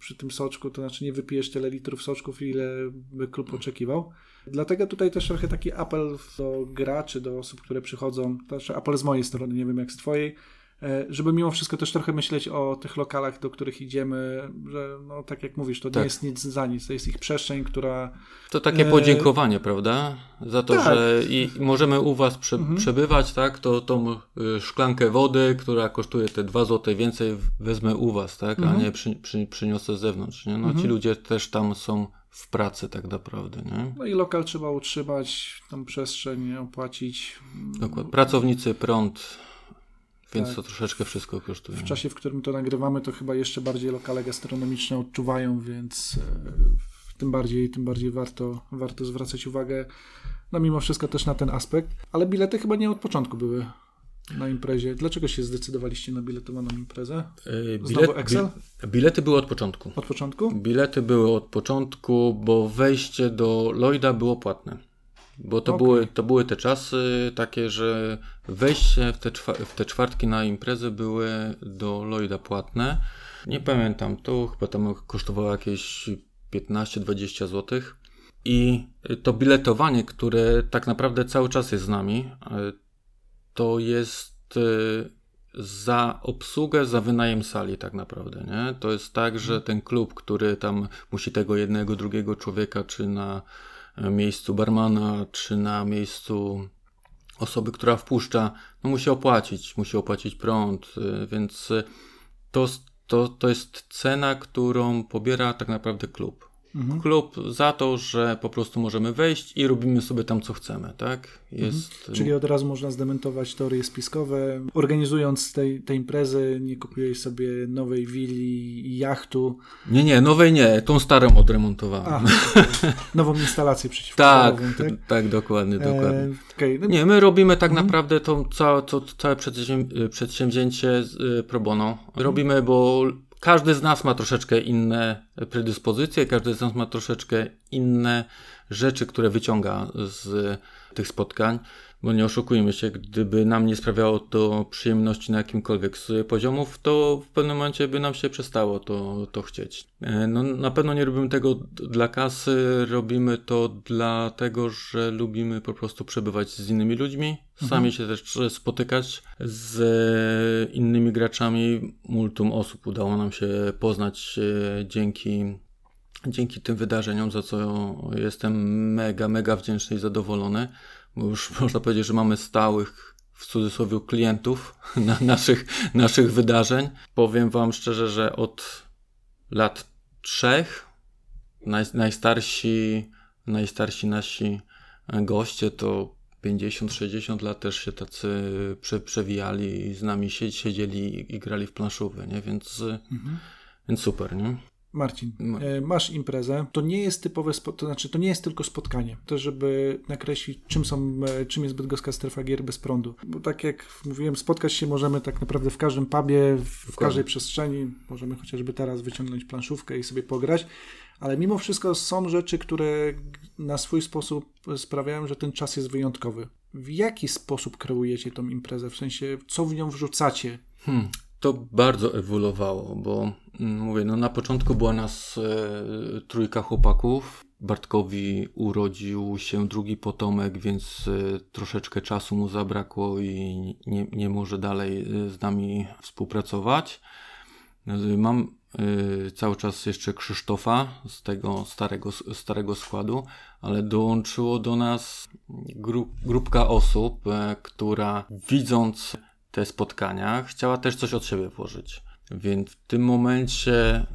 przy tym soczku, to znaczy nie wypijesz tyle litrów soczków, ile by klub oczekiwał. Dlatego tutaj też trochę taki apel do graczy, do osób, które przychodzą, to znaczy apel z mojej strony, nie wiem jak z twojej, e, żeby mimo wszystko też trochę myśleć o tych lokalach, do których idziemy, że no tak jak mówisz, to tak. nie jest nic za nic, to jest ich przestrzeń, która... To takie e, podziękowanie, e... prawda? Za to, tak. że i możemy u was prze mhm. przebywać, tak? To tą y, szklankę wody, która kosztuje te dwa złote więcej, wezmę u was, tak? Mhm. A nie przy, przy, przyniosę z zewnątrz, nie? No mhm. ci ludzie też tam są w pracy tak naprawdę. Nie? No i lokal trzeba utrzymać, tą przestrzeń opłacić. Dokładnie. Pracownicy, prąd, więc tak. to troszeczkę wszystko kosztuje. W czasie, w którym to nagrywamy, to chyba jeszcze bardziej lokale gastronomiczne odczuwają, więc e, tym bardziej, tym bardziej warto, warto zwracać uwagę, no mimo wszystko też na ten aspekt. Ale bilety chyba nie od początku były na imprezie. Dlaczego się zdecydowaliście na biletowaną imprezę? Znowu Bilet, Excel? Bilety były od początku. Od początku? Bilety były od początku, bo wejście do Lloyda było płatne. Bo to, okay. były, to były te czasy takie, że wejście w te, w te czwartki na imprezę były do Lloyda płatne. Nie pamiętam, to chyba tam kosztowało jakieś 15-20 zł. I to biletowanie, które tak naprawdę cały czas jest z nami, to jest y, za obsługę, za wynajem sali tak naprawdę, nie? To jest tak, że ten klub, który tam musi tego jednego, drugiego człowieka, czy na e, miejscu barmana, czy na miejscu osoby, która wpuszcza, no musi opłacić, musi opłacić prąd, y, więc to, to, to jest cena, którą pobiera tak naprawdę klub mhm. klub za to, że po prostu możemy wejść i robimy sobie tam co chcemy, tak? Jest... Mhm. Czyli od razu można zdementować teorie spiskowe. Organizując tej, te imprezy, nie kupiłeś sobie nowej willi i jachtu. Nie, nie, nowej nie, tą starą odremontowałem. A, Nową instalację przeciwpożarową, tak, tak? Tak, dokładnie, dokładnie. E, okay. no... Nie, my robimy tak mhm. naprawdę to całe, to, całe przedsięwzięcie y, pro bono. Mhm. Robimy, bo każdy z nas ma troszeczkę inne predyspozycje, każdy z nas ma troszeczkę inne rzeczy, które wyciąga z tych spotkań, bo nie oszukujmy się, gdyby nam nie sprawiało to przyjemności na jakimkolwiek z poziomów, to w pewnym momencie by nam się przestało to, to chcieć. E, no, na pewno nie robimy tego dla kasy, robimy to dlatego, że lubimy po prostu przebywać z innymi ludźmi, sami mhm. się też spotykać z innymi graczami. Multum osób udało nam się poznać e, dzięki dzięki tym wydarzeniom, za co jestem mega, mega wdzięczny i zadowolony, bo już można powiedzieć, że mamy stałych w cudzysłowie klientów na naszych, naszych wydarzeń. Powiem Wam szczerze, że od lat trzech naj, najstarsi, najstarsi nasi goście to 50-60 lat też się tacy prze, przewijali i z nami siedzieli i grali w planszówy, nie? Więc, mhm. więc super, nie? Marcin, e, masz imprezę, to nie jest typowe, to znaczy to nie jest tylko spotkanie, to żeby nakreślić czym są, e, czym jest bydgoska strefa gier bez prądu, bo tak jak mówiłem, spotkać się możemy tak naprawdę w każdym pubie, w, w każdej przestrzeni, możemy chociażby teraz wyciągnąć planszówkę i sobie pograć, ale mimo wszystko są rzeczy, które na swój sposób sprawiają, że ten czas jest wyjątkowy. W jaki sposób kreujecie tą imprezę, w sensie co w nią wrzucacie? Hmm. To bardzo ewoluowało, bo mm, mówię, no na początku była nas e, trójka chłopaków. Bartkowi urodził się drugi potomek, więc e, troszeczkę czasu mu zabrakło i nie, nie może dalej e, z nami współpracować. E, mam e, cały czas jeszcze Krzysztofa z tego starego, starego składu, ale dołączyło do nas gru, grupka osób, e, która widząc te spotkania, chciała też coś od siebie włożyć. Więc w tym momencie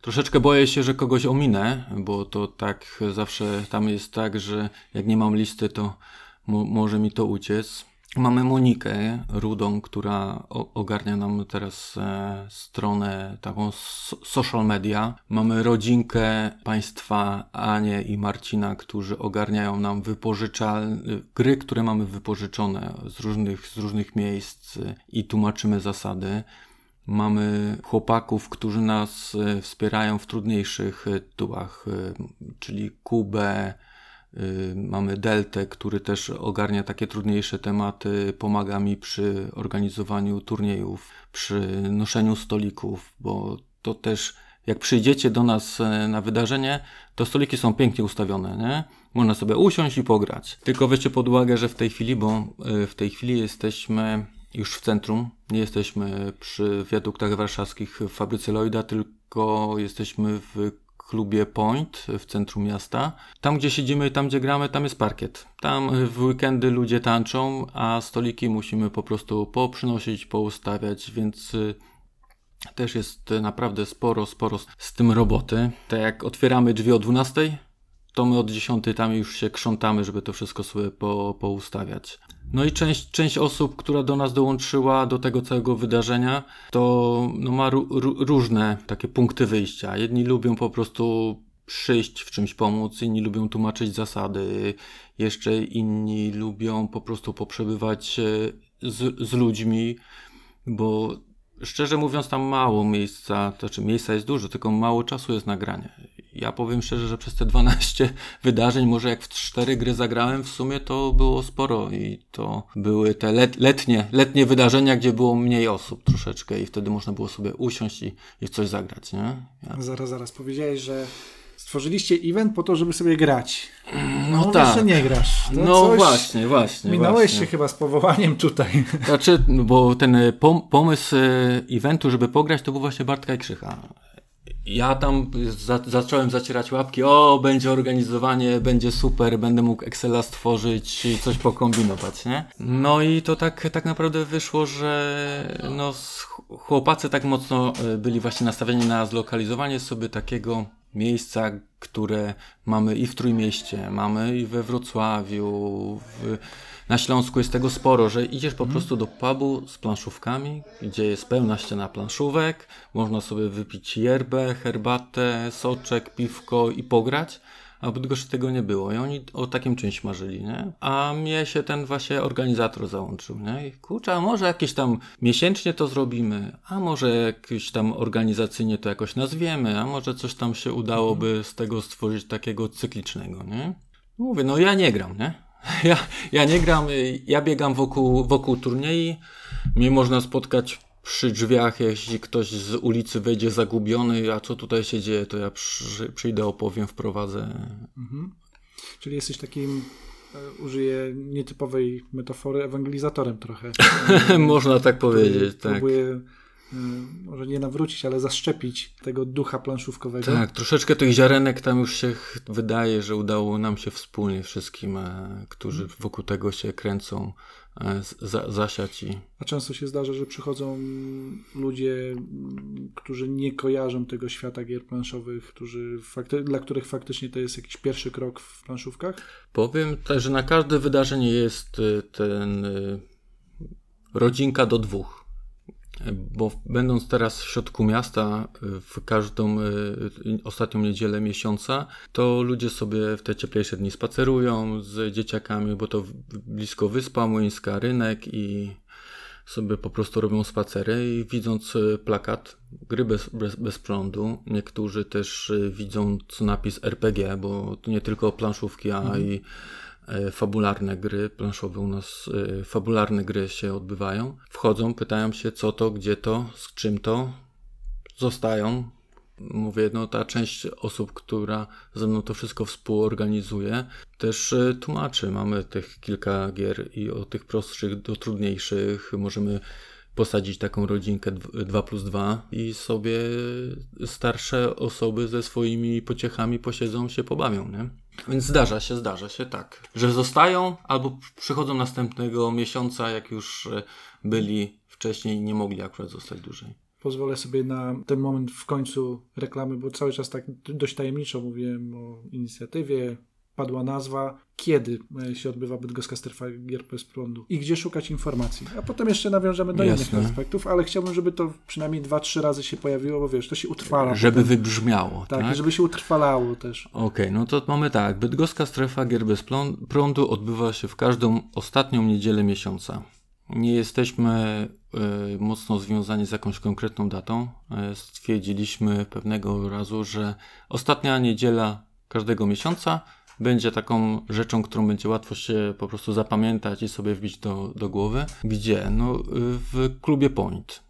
troszeczkę boję się, że kogoś ominę, bo to tak zawsze tam jest tak, że jak nie mam listy, to mo może mi to uciec. Mamy Monikę Rudą, która ogarnia nam teraz e, stronę taką social media. Mamy rodzinkę państwa Anię i Marcina, którzy ogarniają nam wypożyczalne gry, które mamy wypożyczone z różnych, z różnych miejsc i tłumaczymy zasady. Mamy chłopaków, którzy nas e, wspierają w trudniejszych tytułach, e, czyli Kubę, mamy Deltę, który też ogarnia takie trudniejsze tematy, pomaga mi przy organizowaniu turniejów, przy noszeniu stolików, bo to też jak przyjdziecie do nas e, na wydarzenie, to stoliki są pięknie ustawione, nie? Można sobie usiąść i pograć. Tylko weźcie pod uwagę, że w tej chwili, bo e, w tej chwili jesteśmy już w centrum, nie jesteśmy przy wiaduktach warszawskich w fabryce Lloyda, tylko jesteśmy w klubie Point w centrum miasta. Tam, gdzie siedzimy, tam, gdzie gramy, tam jest parkiet. Tam w weekendy ludzie tańczą, a stoliki musimy po prostu poprzynosić, poustawiać, więc y, też jest naprawdę sporo, sporo z tym roboty. Tak jak otwieramy drzwi o 12, to my od 10 tam już się krzątamy, żeby to wszystko sobie po, poustawiać. No i część, część osób, która do nas dołączyła do tego całego wydarzenia, to no, ma różne takie punkty wyjścia. Jedni lubią po prostu przyjść w czymś pomóc, inni lubią tłumaczyć zasady, jeszcze inni lubią po prostu poprzebywać e, z, z ludźmi, bo szczerze mówiąc, tam mało miejsca, to znaczy miejsca jest dużo, tylko mało czasu jest nagranie. Ja powiem szczerze, że przez te 12 wydarzeń, może jak w 4 gry zagrałem, w sumie to było sporo i to były te let, letnie, letnie wydarzenia, gdzie było mniej osób troszeczkę i wtedy można było sobie usiąść i, i coś zagrać, nie? Ja... Zaraz, zaraz, powiedziałeś, że stworzyliście event po to, żeby sobie grać. No, no tak. jeszcze nie grasz. To no właśnie, właśnie. Minąłeś właśnie. się chyba z powołaniem tutaj. Znaczy, bo ten pom pomysł e, eventu, żeby pograć, to był właśnie Bartka i Krzycha. Ja tam za zacząłem zacierać łapki, o, będzie organizowanie, będzie super, będę mógł Excela stworzyć coś pokombinować, nie? No i to tak, tak naprawdę wyszło, że no, chłopacy tak mocno e, byli właśnie nastawieni na zlokalizowanie sobie takiego miejsca, które mamy i w Trójmieście, mamy i we Wrocławiu, w, na Śląsku jest tego sporo, że idziesz po mhm. prostu do pubu z planszówkami, gdzie jest pełna ściana planszówek, można sobie wypić yerbę, herbatę, soczek, piwko i pograć, a w Bydgoszczy tego nie było i oni o takim czymś marzyli, nie? A mnie się ten właśnie organizator załączył, nie? I kurczę, a może jakieś tam miesięcznie to zrobimy, a może jakieś tam organizacyjnie to jakoś nazwiemy, a może coś tam się udałoby mhm. z tego stworzyć takiego cyklicznego, nie? Mówię, no ja nie gram, nie? Ja, ja nie gram, ja biegam wokół, wokół turniej. Mnie można spotkać przy drzwiach, jeśli ktoś z ulicy wejdzie zagubiony, a co tutaj się dzieje, to ja przy, przyjdę, opowiem, wprowadzę. Mhm. Czyli jesteś takim, e, użyję nietypowej metafory, ewangelizatorem trochę. Można tak powiedzieć, tak. Próbuję może nie nawrócić, ale zaszczepić tego ducha planszówkowego. Tak, troszeczkę tych ziarenek tam już się wydaje, że udało nam się wspólnie wszystkim, e, którzy wokół tego się kręcą, e, za, zasiać i... A często się zdarza, że przychodzą ludzie, którzy nie kojarzą tego świata gier planszowych, którzy fakty, dla których faktycznie to jest jakiś pierwszy krok w planszówkach? Powiem tak, że na każde wydarzenie jest e, ten rodzinka do dwóch bo będąc teraz w środku miasta, w każdą y, ostatnią niedzielę miesiąca, to ludzie sobie w te cieplejsze dni spacerują z dzieciakami, bo to blisko Wyspa Młyńska, rynek i sobie po prostu robią spacery i widząc y, plakat gry bez, bez, bez prądu, niektórzy też y, widząc napis RPG, bo to nie tylko planszówki, a mhm. i E, fabularne gry planszowe u nas, e, fabularne gry się odbywają. Wchodzą, pytają się co to, gdzie to, z czym to, zostają. Mówię, no ta część osób, która ze mną to wszystko współorganizuje, też e, tłumaczy. Mamy tych kilka gier i od tych prostszych do trudniejszych możemy posadzić taką rodzinkę 2 plus 2 i sobie starsze osoby ze swoimi pociechami posiedzą, się pobawią, nie? Więc zdarza się, zdarza się tak, że zostają albo przychodzą następnego miesiąca, jak już e, byli wcześniej i nie mogli akurat zostać dłużej. Pozwolę sobie na ten moment w końcu reklamy, bo cały czas tak dość tajemniczo mówiłem o inicjatywie, padła nazwa, kiedy e, się odbywa bydgoska strefa gier bez prądu i gdzie szukać informacji. A potem jeszcze nawiążemy do Jasne. innych aspektów, ale chciałbym, żeby to przynajmniej dwa, trzy razy się pojawiło, bo wiesz, to się utrwala. Żeby potem. wybrzmiało. Tak, tak, żeby się utrwalało też. Okej, okay, no to mamy tak. Bydgoska strefa gier bez prądu odbywa się w każdą ostatnią niedzielę miesiąca. Nie jesteśmy y, mocno związani z jakąś konkretną datą. Y, stwierdziliśmy pewnego razu, że ostatnia niedziela każdego miesiąca będzie taką rzeczą, którą będzie łatwo się po prostu zapamiętać i sobie wbić do, do głowy. Gdzie? No, w klubie Point.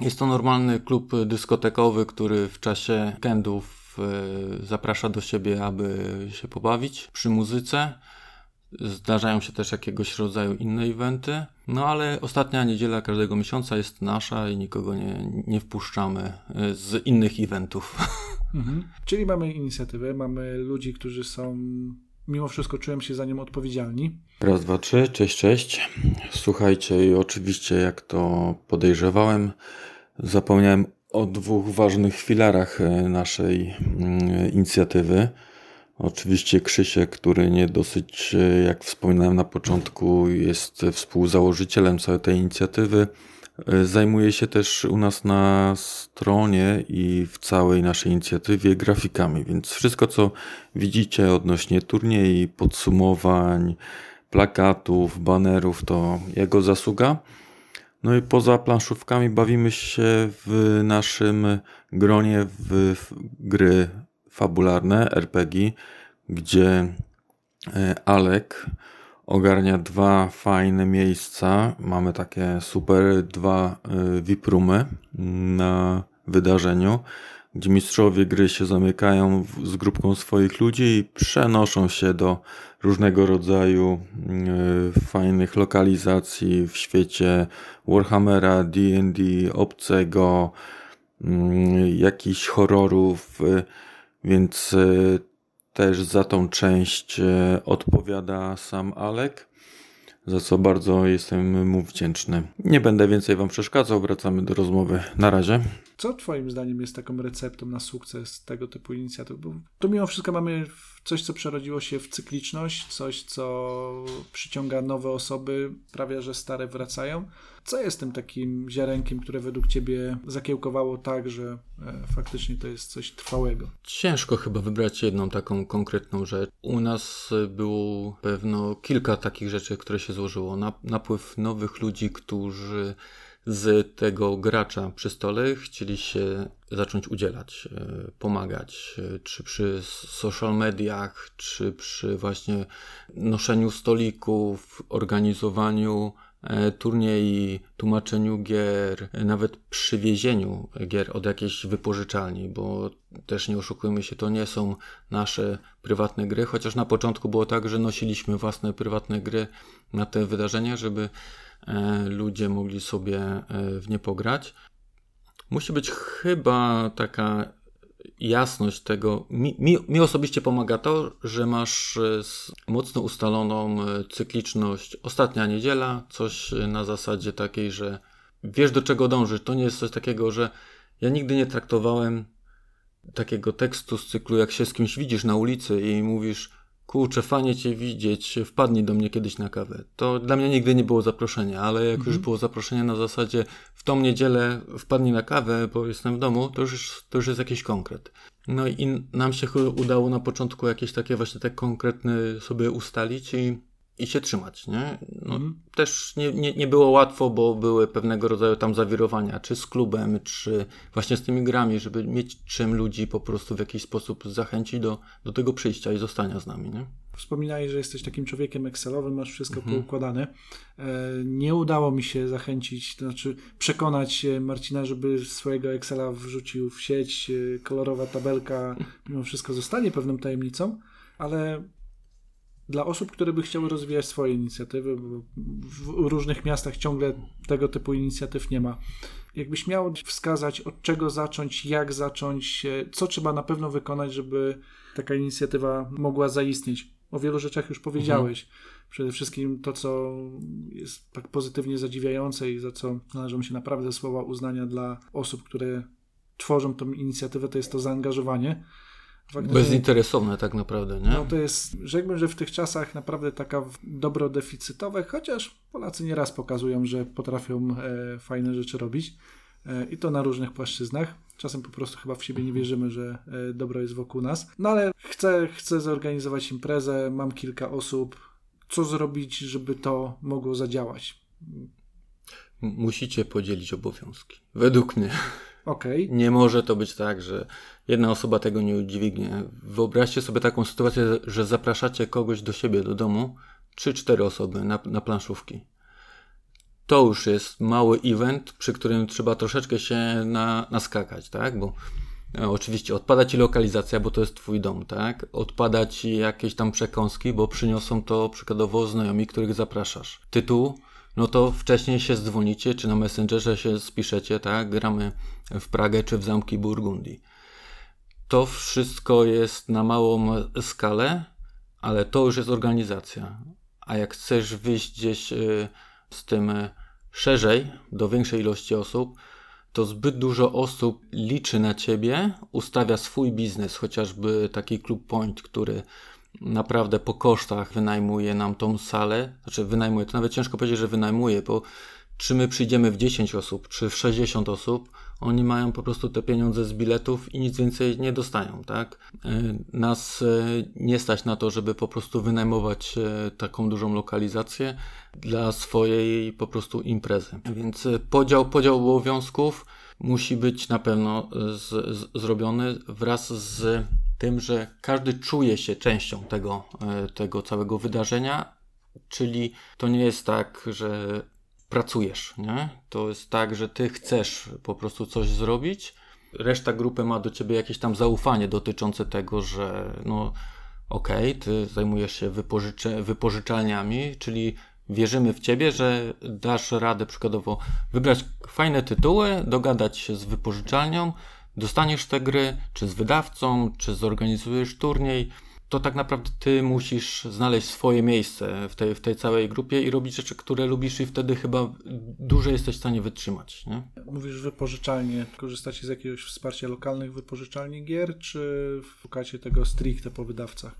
Jest to normalny klub dyskotekowy, który w czasie weekendów e, zaprasza do siebie, aby się pobawić przy muzyce. Zdarzają się też jakiegoś rodzaju inne eventy, no ale ostatnia niedziela każdego miesiąca jest nasza i nikogo nie, nie wpuszczamy e, z innych eventów. Mhm. Czyli mamy inicjatywę, mamy ludzi, którzy są mimo wszystko czują się za nią odpowiedzialni. Raz, dwa, trzy, cześć, cześć. Słuchajcie, i oczywiście, jak to podejrzewałem, zapomniałem o dwóch ważnych filarach e, naszej mm, inicjatywy. Oczywiście Krzysiek, który nie dosyć, e, jak wspominałem na początku, jest współzałożycielem całej tej inicjatywy. E, zajmuje się też u nas na stronie i w całej naszej inicjatywie grafikami, więc wszystko co widzicie odnośnie turniej, podsumowań, plakatów, banerów to jego zasługa. No i poza planszówkami bawimy się w naszym gronie w gry fabularne, RPG, gdzie e, Alek ogarnia dwa fajne miejsca. Mamy takie super dwa e, VIP-roomy na wydarzeniu, gdzie mistrzowie gry się zamykają z grupką swoich ludzi i przenoszą się do różnego rodzaju e, fajnych lokalizacji w świecie Warhammera, D&D, obcego, mm, jakichś horrorów, więc e, też za tą część e, odpowiada sam Alek, za co bardzo jestem mu wdzięczny. Nie będę więcej Wam przeszkadzał, wracamy do rozmowy. Na razie. Co Twoim zdaniem jest taką receptą na sukces tego typu inicjatyw? Bo tu mimo wszystko mamy coś, co przerodziło się w cykliczność, coś, co przyciąga nowe osoby, prawie że stare wracają. Co jest tym takim ziarenkiem, które według Ciebie zakiełkowało tak, że e, faktycznie to jest coś trwałego? Ciężko chyba wybrać jedną taką konkretną rzecz. U nas było pewno kilka takich rzeczy, które się złożyło. Napływ nowych ludzi, którzy z tego gracza przy stole chcieli się zacząć udzielać, e, pomagać, e, czy przy social mediach, czy przy właśnie noszeniu stolików, organizowaniu e, turniej, tłumaczeniu gier, nawet przywiezieniu gier od jakiejś wypożyczalni, bo też nie oszukujmy się, to nie są nasze prywatne gry, chociaż na początku było tak, że nosiliśmy własne prywatne gry na te wydarzenia, żeby ludzie mogli sobie w nie pograć. Musi być chyba taka jasność tego. Mi, mi, mi, osobiście pomaga to, że masz e, mocno ustaloną e, cykliczność. Ostatnia niedziela, coś na zasadzie takiej, że wiesz do czego dążysz. To nie jest coś takiego, że ja nigdy nie traktowałem takiego tekstu z cyklu, jak się z kimś widzisz na ulicy i mówisz, kurczę, fajnie cię widzieć, wpadnij do mnie kiedyś na kawę. To dla mnie nigdy nie było zaproszenia, ale jak mhm. już było zaproszenie na zasadzie w tą niedzielę wpadnij na kawę, bo jestem w domu, to już, to już jest jakiś konkret. No i nam się udało na początku jakieś takie właśnie tak konkretne sobie ustalić i i się trzymać, nie? No, mhm. Też nie, nie, nie było łatwo, bo były pewnego rodzaju tam zawirowania, czy z klubem, czy właśnie z tymi grami, żeby mieć czym ludzi po prostu w jakiś sposób zachęcić do, do tego przyjścia i zostania z nami, nie? Wspominałeś, że jesteś takim człowiekiem Excelowym, masz wszystko mhm. poukładane. E, nie udało mi się zachęcić, to znaczy przekonać Marcina, żeby swojego Excela wrzucił w sieć. E, kolorowa tabelka mimo wszystko zostanie pewną tajemnicą, ale dla osób, które by chciały rozwijać swoje inicjatywy, bo w różnych miastach ciągle tego typu inicjatyw nie ma. Jakbyś miał wskazać, od czego zacząć, jak zacząć, co trzeba na pewno wykonać, żeby taka inicjatywa mogła zaistnieć. O wielu rzeczach już powiedziałeś. Mhm. Przede wszystkim to, co jest tak pozytywnie zadziwiające i za co należą się naprawdę słowa uznania dla osób, które tworzą tą inicjatywę, to jest to zaangażowanie Faktycznie, Bezinteresowne tak naprawdę, nie? No to jest, rzekłbym, że w tych czasach naprawdę taka dobro deficytowe, chociaż Polacy nieraz pokazują, że potrafią e, fajne rzeczy robić e, i to na różnych płaszczyznach. Czasem po prostu chyba w siebie nie wierzymy, że e, dobro jest wokół nas. No ale chcę, chcę zorganizować imprezę, mam kilka osób. Co zrobić, żeby to mogło zadziałać? Musicie podzielić obowiązki. Według mnie. Okay. Nie może to być tak, że jedna osoba tego nie udźwignie. Wyobraźcie sobie taką sytuację, że zapraszacie kogoś do siebie, do domu, trzy, cztery osoby na, na planszówki. To już jest mały event, przy którym trzeba troszeczkę się na, naskakać, tak? Bo e, oczywiście odpada ci lokalizacja, bo to jest twój dom, tak? Odpada ci jakieś tam przekąski, bo przyniosą to przykładowo znajomi, których zapraszasz. Tytuł no to wcześniej się dzwonicie, czy na Messengerze się spiszecie, tak? Gramy w Pragę czy w zamki Burgundii. To wszystko jest na małą skalę, ale to już jest organizacja. A jak chcesz wyjść gdzieś y, z tym y, szerzej, do większej ilości osób, to zbyt dużo osób liczy na ciebie, ustawia swój biznes, chociażby taki Club Point, który naprawdę po kosztach wynajmuje nam tą salę. Znaczy wynajmuje, to nawet ciężko powiedzieć, że wynajmuje, bo czy my przyjdziemy w 10 osób, czy w 60 osób, oni mają po prostu te pieniądze z biletów i nic więcej nie dostają, tak? E, nas e, nie stać na to, żeby po prostu wynajmować e, taką dużą lokalizację dla swojej po prostu imprezy. Więc podział, podział obowiązków musi być na pewno z, z, zrobiony wraz z tym, że każdy czuje się częścią tego, e, tego całego wydarzenia, czyli to nie jest tak, że pracujesz, nie? To jest tak, że ty chcesz po prostu coś zrobić, reszta grupy ma do ciebie jakieś tam zaufanie dotyczące tego, że no okej, okay, ty zajmujesz się wypożycze, wypożyczalniami, czyli wierzymy w ciebie, że dasz radę przykładowo wybrać fajne tytuły, dogadać się z wypożyczalnią, dostaniesz te gry, czy z wydawcą, czy zorganizujesz turniej, to tak naprawdę ty musisz znaleźć swoje miejsce w tej, w tej całej grupie i robić rzeczy, które lubisz i wtedy chyba dłużej jesteś w stanie wytrzymać. Nie? Mówisz wypożyczalnie. Korzystacie z jakiegoś wsparcia lokalnych wypożyczalni gier, czy szukacie tego stricte po wydawcach?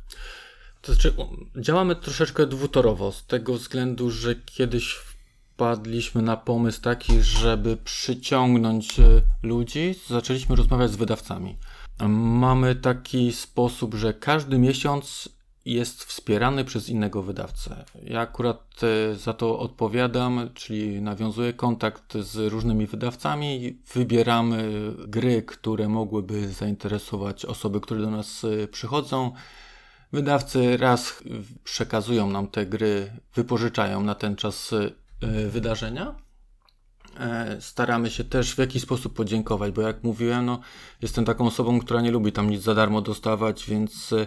To znaczy, działamy troszeczkę dwutorowo, z tego względu, że kiedyś wpadliśmy na pomysł taki, żeby przyciągnąć e, ludzi, zaczęliśmy rozmawiać z wydawcami. Mamy taki sposób, że każdy miesiąc jest wspierany przez innego wydawcę. Ja akurat e, za to odpowiadam, czyli nawiązuję kontakt z różnymi wydawcami, wybieramy gry, które mogłyby zainteresować osoby, które do nas e, przychodzą. Wydawcy raz przekazują nam te gry, wypożyczają na ten czas E, wydarzenia. E, staramy się też w jakiś sposób podziękować, bo jak mówiłem, no, jestem taką osobą, która nie lubi tam nic za darmo dostawać, więc e,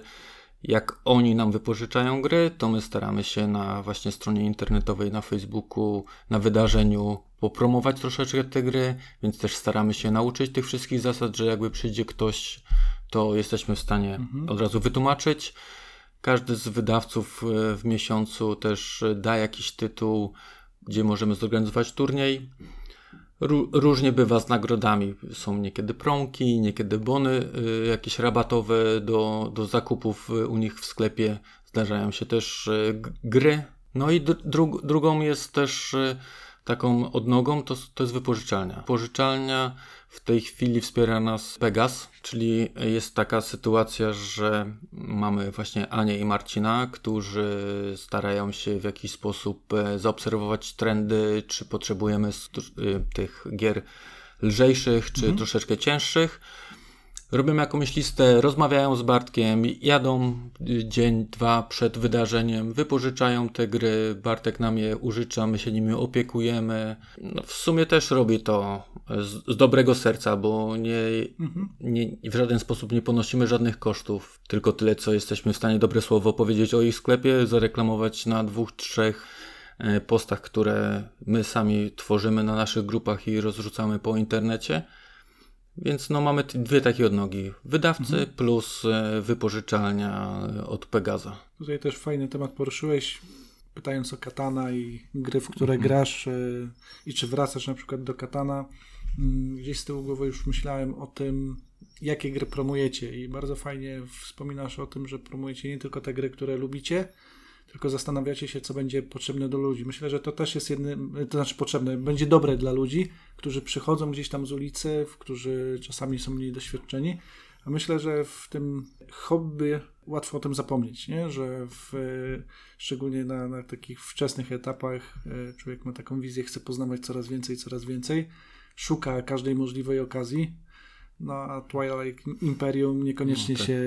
jak oni nam wypożyczają gry, to my staramy się na właśnie stronie internetowej, na Facebooku, na wydarzeniu popromować troszeczkę te gry, więc też staramy się nauczyć tych wszystkich zasad, że jakby przyjdzie ktoś, to jesteśmy w stanie mhm. od razu wytłumaczyć. Każdy z wydawców e, w miesiącu też da jakiś tytuł, gdzie możemy zorganizować turniej. Różnie bywa z nagrodami. Są niekiedy promki, niekiedy bony y, jakieś rabatowe do, do zakupów y, u nich w sklepie. Zdarzają się też y, gry. No i dru drugą jest też taką odnogą, to, to jest wypożyczalnia. Pożyczalnia w tej chwili wspiera nas Pegas, czyli jest taka sytuacja, że mamy właśnie Anię i Marcina, którzy starają się w jakiś sposób e, zaobserwować trendy, czy potrzebujemy e, tych gier lżejszych, czy mhm. troszeczkę cięższych robią jakąś listę, rozmawiają z Bartkiem, jadą dzień, dwa przed wydarzeniem, wypożyczają te gry, Bartek nam je użycza, my się nimi opiekujemy. No, w sumie też robi to z, z dobrego serca, bo nie, mhm. nie, w żaden sposób nie ponosimy żadnych kosztów, tylko tyle, co jesteśmy w stanie dobre słowo powiedzieć o ich sklepie, zareklamować na dwóch, trzech e, postach, które my sami tworzymy na naszych grupach i rozrzucamy po internecie. Więc no mamy dwie takie odnogi. Wydawcy mhm. plus e, wypożyczalnia od Pegaza. Tutaj też fajny temat poruszyłeś, pytając o Katana i gry, w które mhm. grasz e, i czy wracasz na przykład do Katana. Mm, gdzieś z tyłu głowy już myślałem o tym, jakie gry promujecie i bardzo fajnie wspominasz o tym, że promujecie nie tylko te gry, które lubicie, tylko zastanawiacie się, co będzie potrzebne do ludzi. Myślę, że to też jest jednym, to znaczy potrzebne, będzie dobre dla ludzi, którzy przychodzą gdzieś tam z ulicy, którzy czasami są mniej doświadczeni. A myślę, że w tym hobby łatwo o tym zapomnieć, nie? że w, szczególnie na, na takich wczesnych etapach e, człowiek ma taką wizję, chce poznawać coraz więcej, coraz więcej, szuka każdej możliwej okazji no a Twilight Imperium niekoniecznie no, tak. się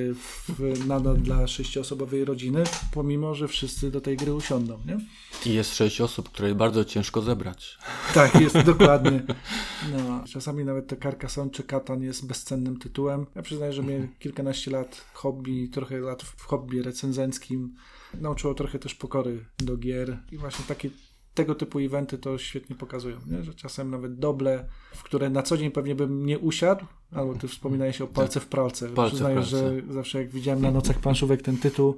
w, nada dla sześcioosobowej rodziny, pomimo, że wszyscy do tej gry usiądą, nie? I jest sześć osób, które bardzo ciężko zebrać. Tak, jest dokładnie. No, czasami nawet to Carcassonne czy Katan jest bezcennym tytułem. Ja przyznaję, że miałem kilkanaście lat hobby, trochę lat w hobby recenzenckim. Nauczyło trochę też pokory do gier i właśnie takie tego typu eventy to świetnie pokazują, nie? że czasem nawet doble, w które na co dzień pewnie bym nie usiadł, albo ty wspominałeś o palce w pralce. Palce Przyznaję, w pralce. że zawsze jak widziałem na nocach planszówek ten tytuł,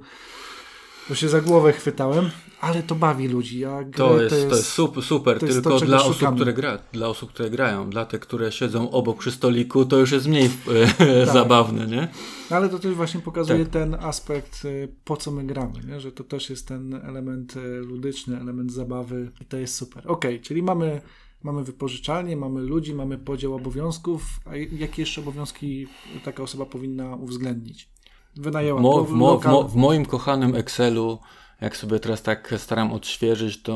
to się za głowę chwytałem, ale to bawi ludzi. A to, jest, to, jest, to jest super, super to tylko to, dla, osób, które gra, dla osób, które grają. Dla tych, które siedzą obok przy stoliku, to już jest mniej tak. zabawne, nie? Ale to też właśnie pokazuje tak. ten aspekt, y, po co my gramy, nie? że to też jest ten element y, ludyczny, element zabawy i to jest super. Ok, czyli mamy mamy wypożyczalnie, mamy ludzi, mamy podział obowiązków, a jakie jeszcze obowiązki taka osoba powinna uwzględnić? Wynajęłam Mo, w, mo, w, mo, w, moim kochanym Excelu, jak sobie teraz tak staram odświeżyć, to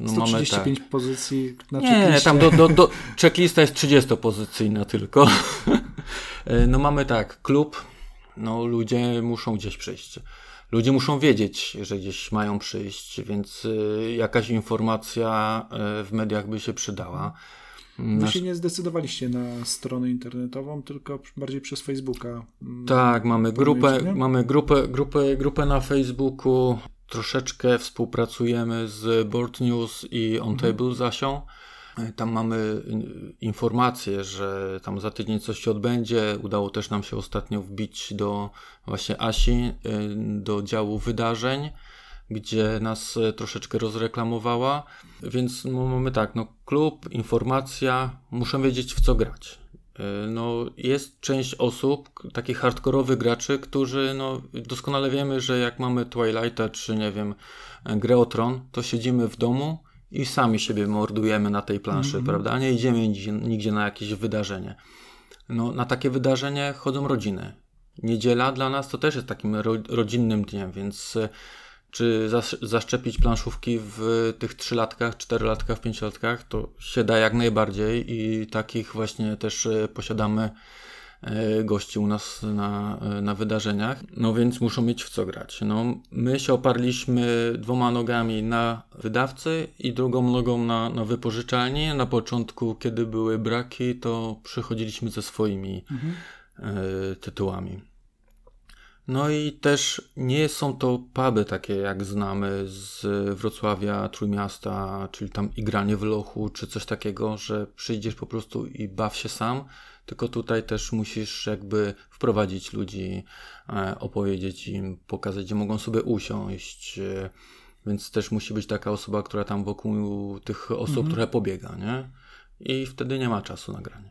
no 135 mamy tak. pozycji na Nie, tam do, do, do, checklista jest 30-pozycyjna tylko. E, no mamy tak, klub, no ludzie muszą gdzieś przyjść. Ludzie muszą wiedzieć, że gdzieś mają przyjść, więc y, jakaś informacja y, w mediach by się przydała. Wy się nie zdecydowaliście na stronę internetową, tylko bardziej przez Facebooka. Mm, tak, mamy grupę, mamy grupę, grupę, grupę na Facebooku. Troszeczkę współpracujemy z Board News i On mhm. Table z Asią. Tam mamy informację, że tam za tydzień coś się odbędzie. Udało też nam się ostatnio wbić do właśnie Asi, y, do działu wydarzeń gdzie nas e, troszeczkę rozreklamowała. Więc no, mamy tak, no klub, informacja, muszę wiedzieć w co grać. E, no, jest część osób, takich hardkorowych graczy, którzy no, doskonale wiemy, że jak mamy Twilighta czy nie wiem, grę o Tron, to siedzimy w domu i sami siebie mordujemy na tej planszy, mm -hmm. prawda? Nie idziemy nigdzie, nigdzie na jakieś wydarzenie. No, na takie wydarzenie chodzą rodziny. Niedziela dla nas to też jest takim ro rodzinnym dniem, więc e, czy zaszczepić planszówki w tych trzylatkach, czterolatkach, pięciolatkach, to się da jak najbardziej i takich właśnie też e, posiadamy e, gości u nas na, e, na wydarzeniach, no więc muszą mieć w co grać. No, my się oparliśmy dwoma nogami na wydawcy i drugą nogą na, na wypożyczalni. Na początku, kiedy były braki, to przychodziliśmy ze swoimi mhm. tytułami. No i też nie są to puby takie jak znamy z Wrocławia, Trójmiasta, czyli tam igranie w lochu, czy coś takiego, że przyjdziesz po prostu i baw się sam, tylko tutaj też musisz jakby wprowadzić ludzi, e, opowiedzieć im, pokazać, gdzie mogą sobie usiąść, e, więc też musi być taka osoba, która tam wokół tych osób mhm. trochę pobiega, nie? I wtedy nie ma czasu na granie.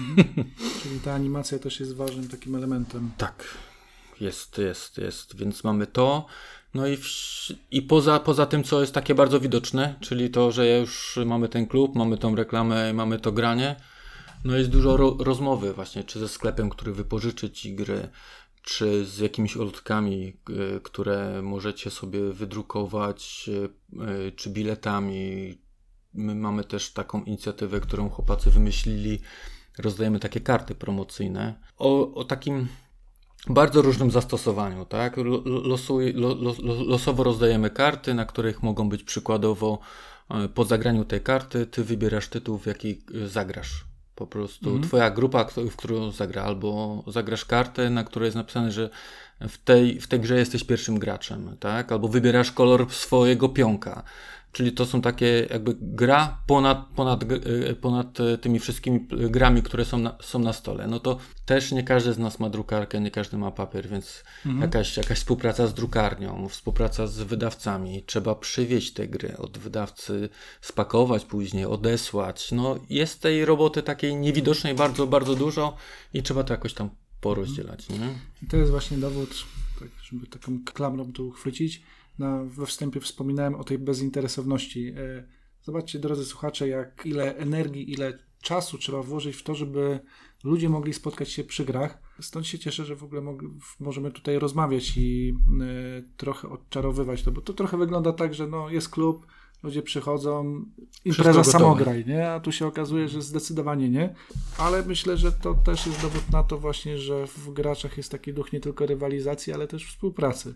Mhm. Czyli ta animacja też jest ważnym takim elementem. Tak, jest, jest, jest. Więc mamy to. No i, w, i poza, poza tym, co jest takie bardzo widoczne, czyli to, że już mamy ten klub, mamy tą reklamę, mamy to granie, no jest dużo ro, rozmowy właśnie, czy ze sklepem, który wypożyczy ci gry, czy z jakimiś ulotkami, y, które możecie sobie wydrukować, y, y, czy biletami. My mamy też taką inicjatywę, którą chłopacy wymyślili. Rozdajemy takie karty promocyjne o, o takim bardzo różnym zastosowaniu, tak? Losuj, losowo rozdajemy karty, na których mogą być przykładowo po zagraniu tej karty, ty wybierasz tytuł, w jaki zagrasz. Po prostu mhm. twoja grupa, w którą zagra, albo zagrasz kartę, na której jest napisane, że w tej, w tej grze jesteś pierwszym graczem, tak? Albo wybierasz kolor swojego pionka. Czyli to są takie jakby gra ponad, ponad, e, ponad e, tymi wszystkimi grami, które są na, są na stole. No to też nie każdy z nas ma drukarkę, nie każdy ma papier, więc mhm. jakaś, jakaś współpraca z drukarnią, współpraca z wydawcami. Trzeba przywieźć te gry od wydawcy, spakować później, odesłać. No jest tej roboty takiej niewidocznej bardzo, bardzo dużo i trzeba to jakoś tam porozdzielać. Nie? I to jest właśnie dowód, tak, żeby taką klamrą tu uchwycić, na, we wstępie wspominałem o tej bezinteresowności. E, zobaczcie, drodzy słuchacze, jak ile energii, ile czasu trzeba włożyć w to, żeby ludzie mogli spotkać się przy grach. Stąd się cieszę, że w ogóle możemy tutaj rozmawiać i y, trochę odczarowywać to, bo to trochę wygląda tak, że no, jest klub, ludzie przychodzą, impreza samograj, nie? A tu się okazuje, że zdecydowanie nie. Ale myślę, że to też jest dowód na to właśnie, że w graczach jest taki duch nie tylko rywalizacji, ale też współpracy.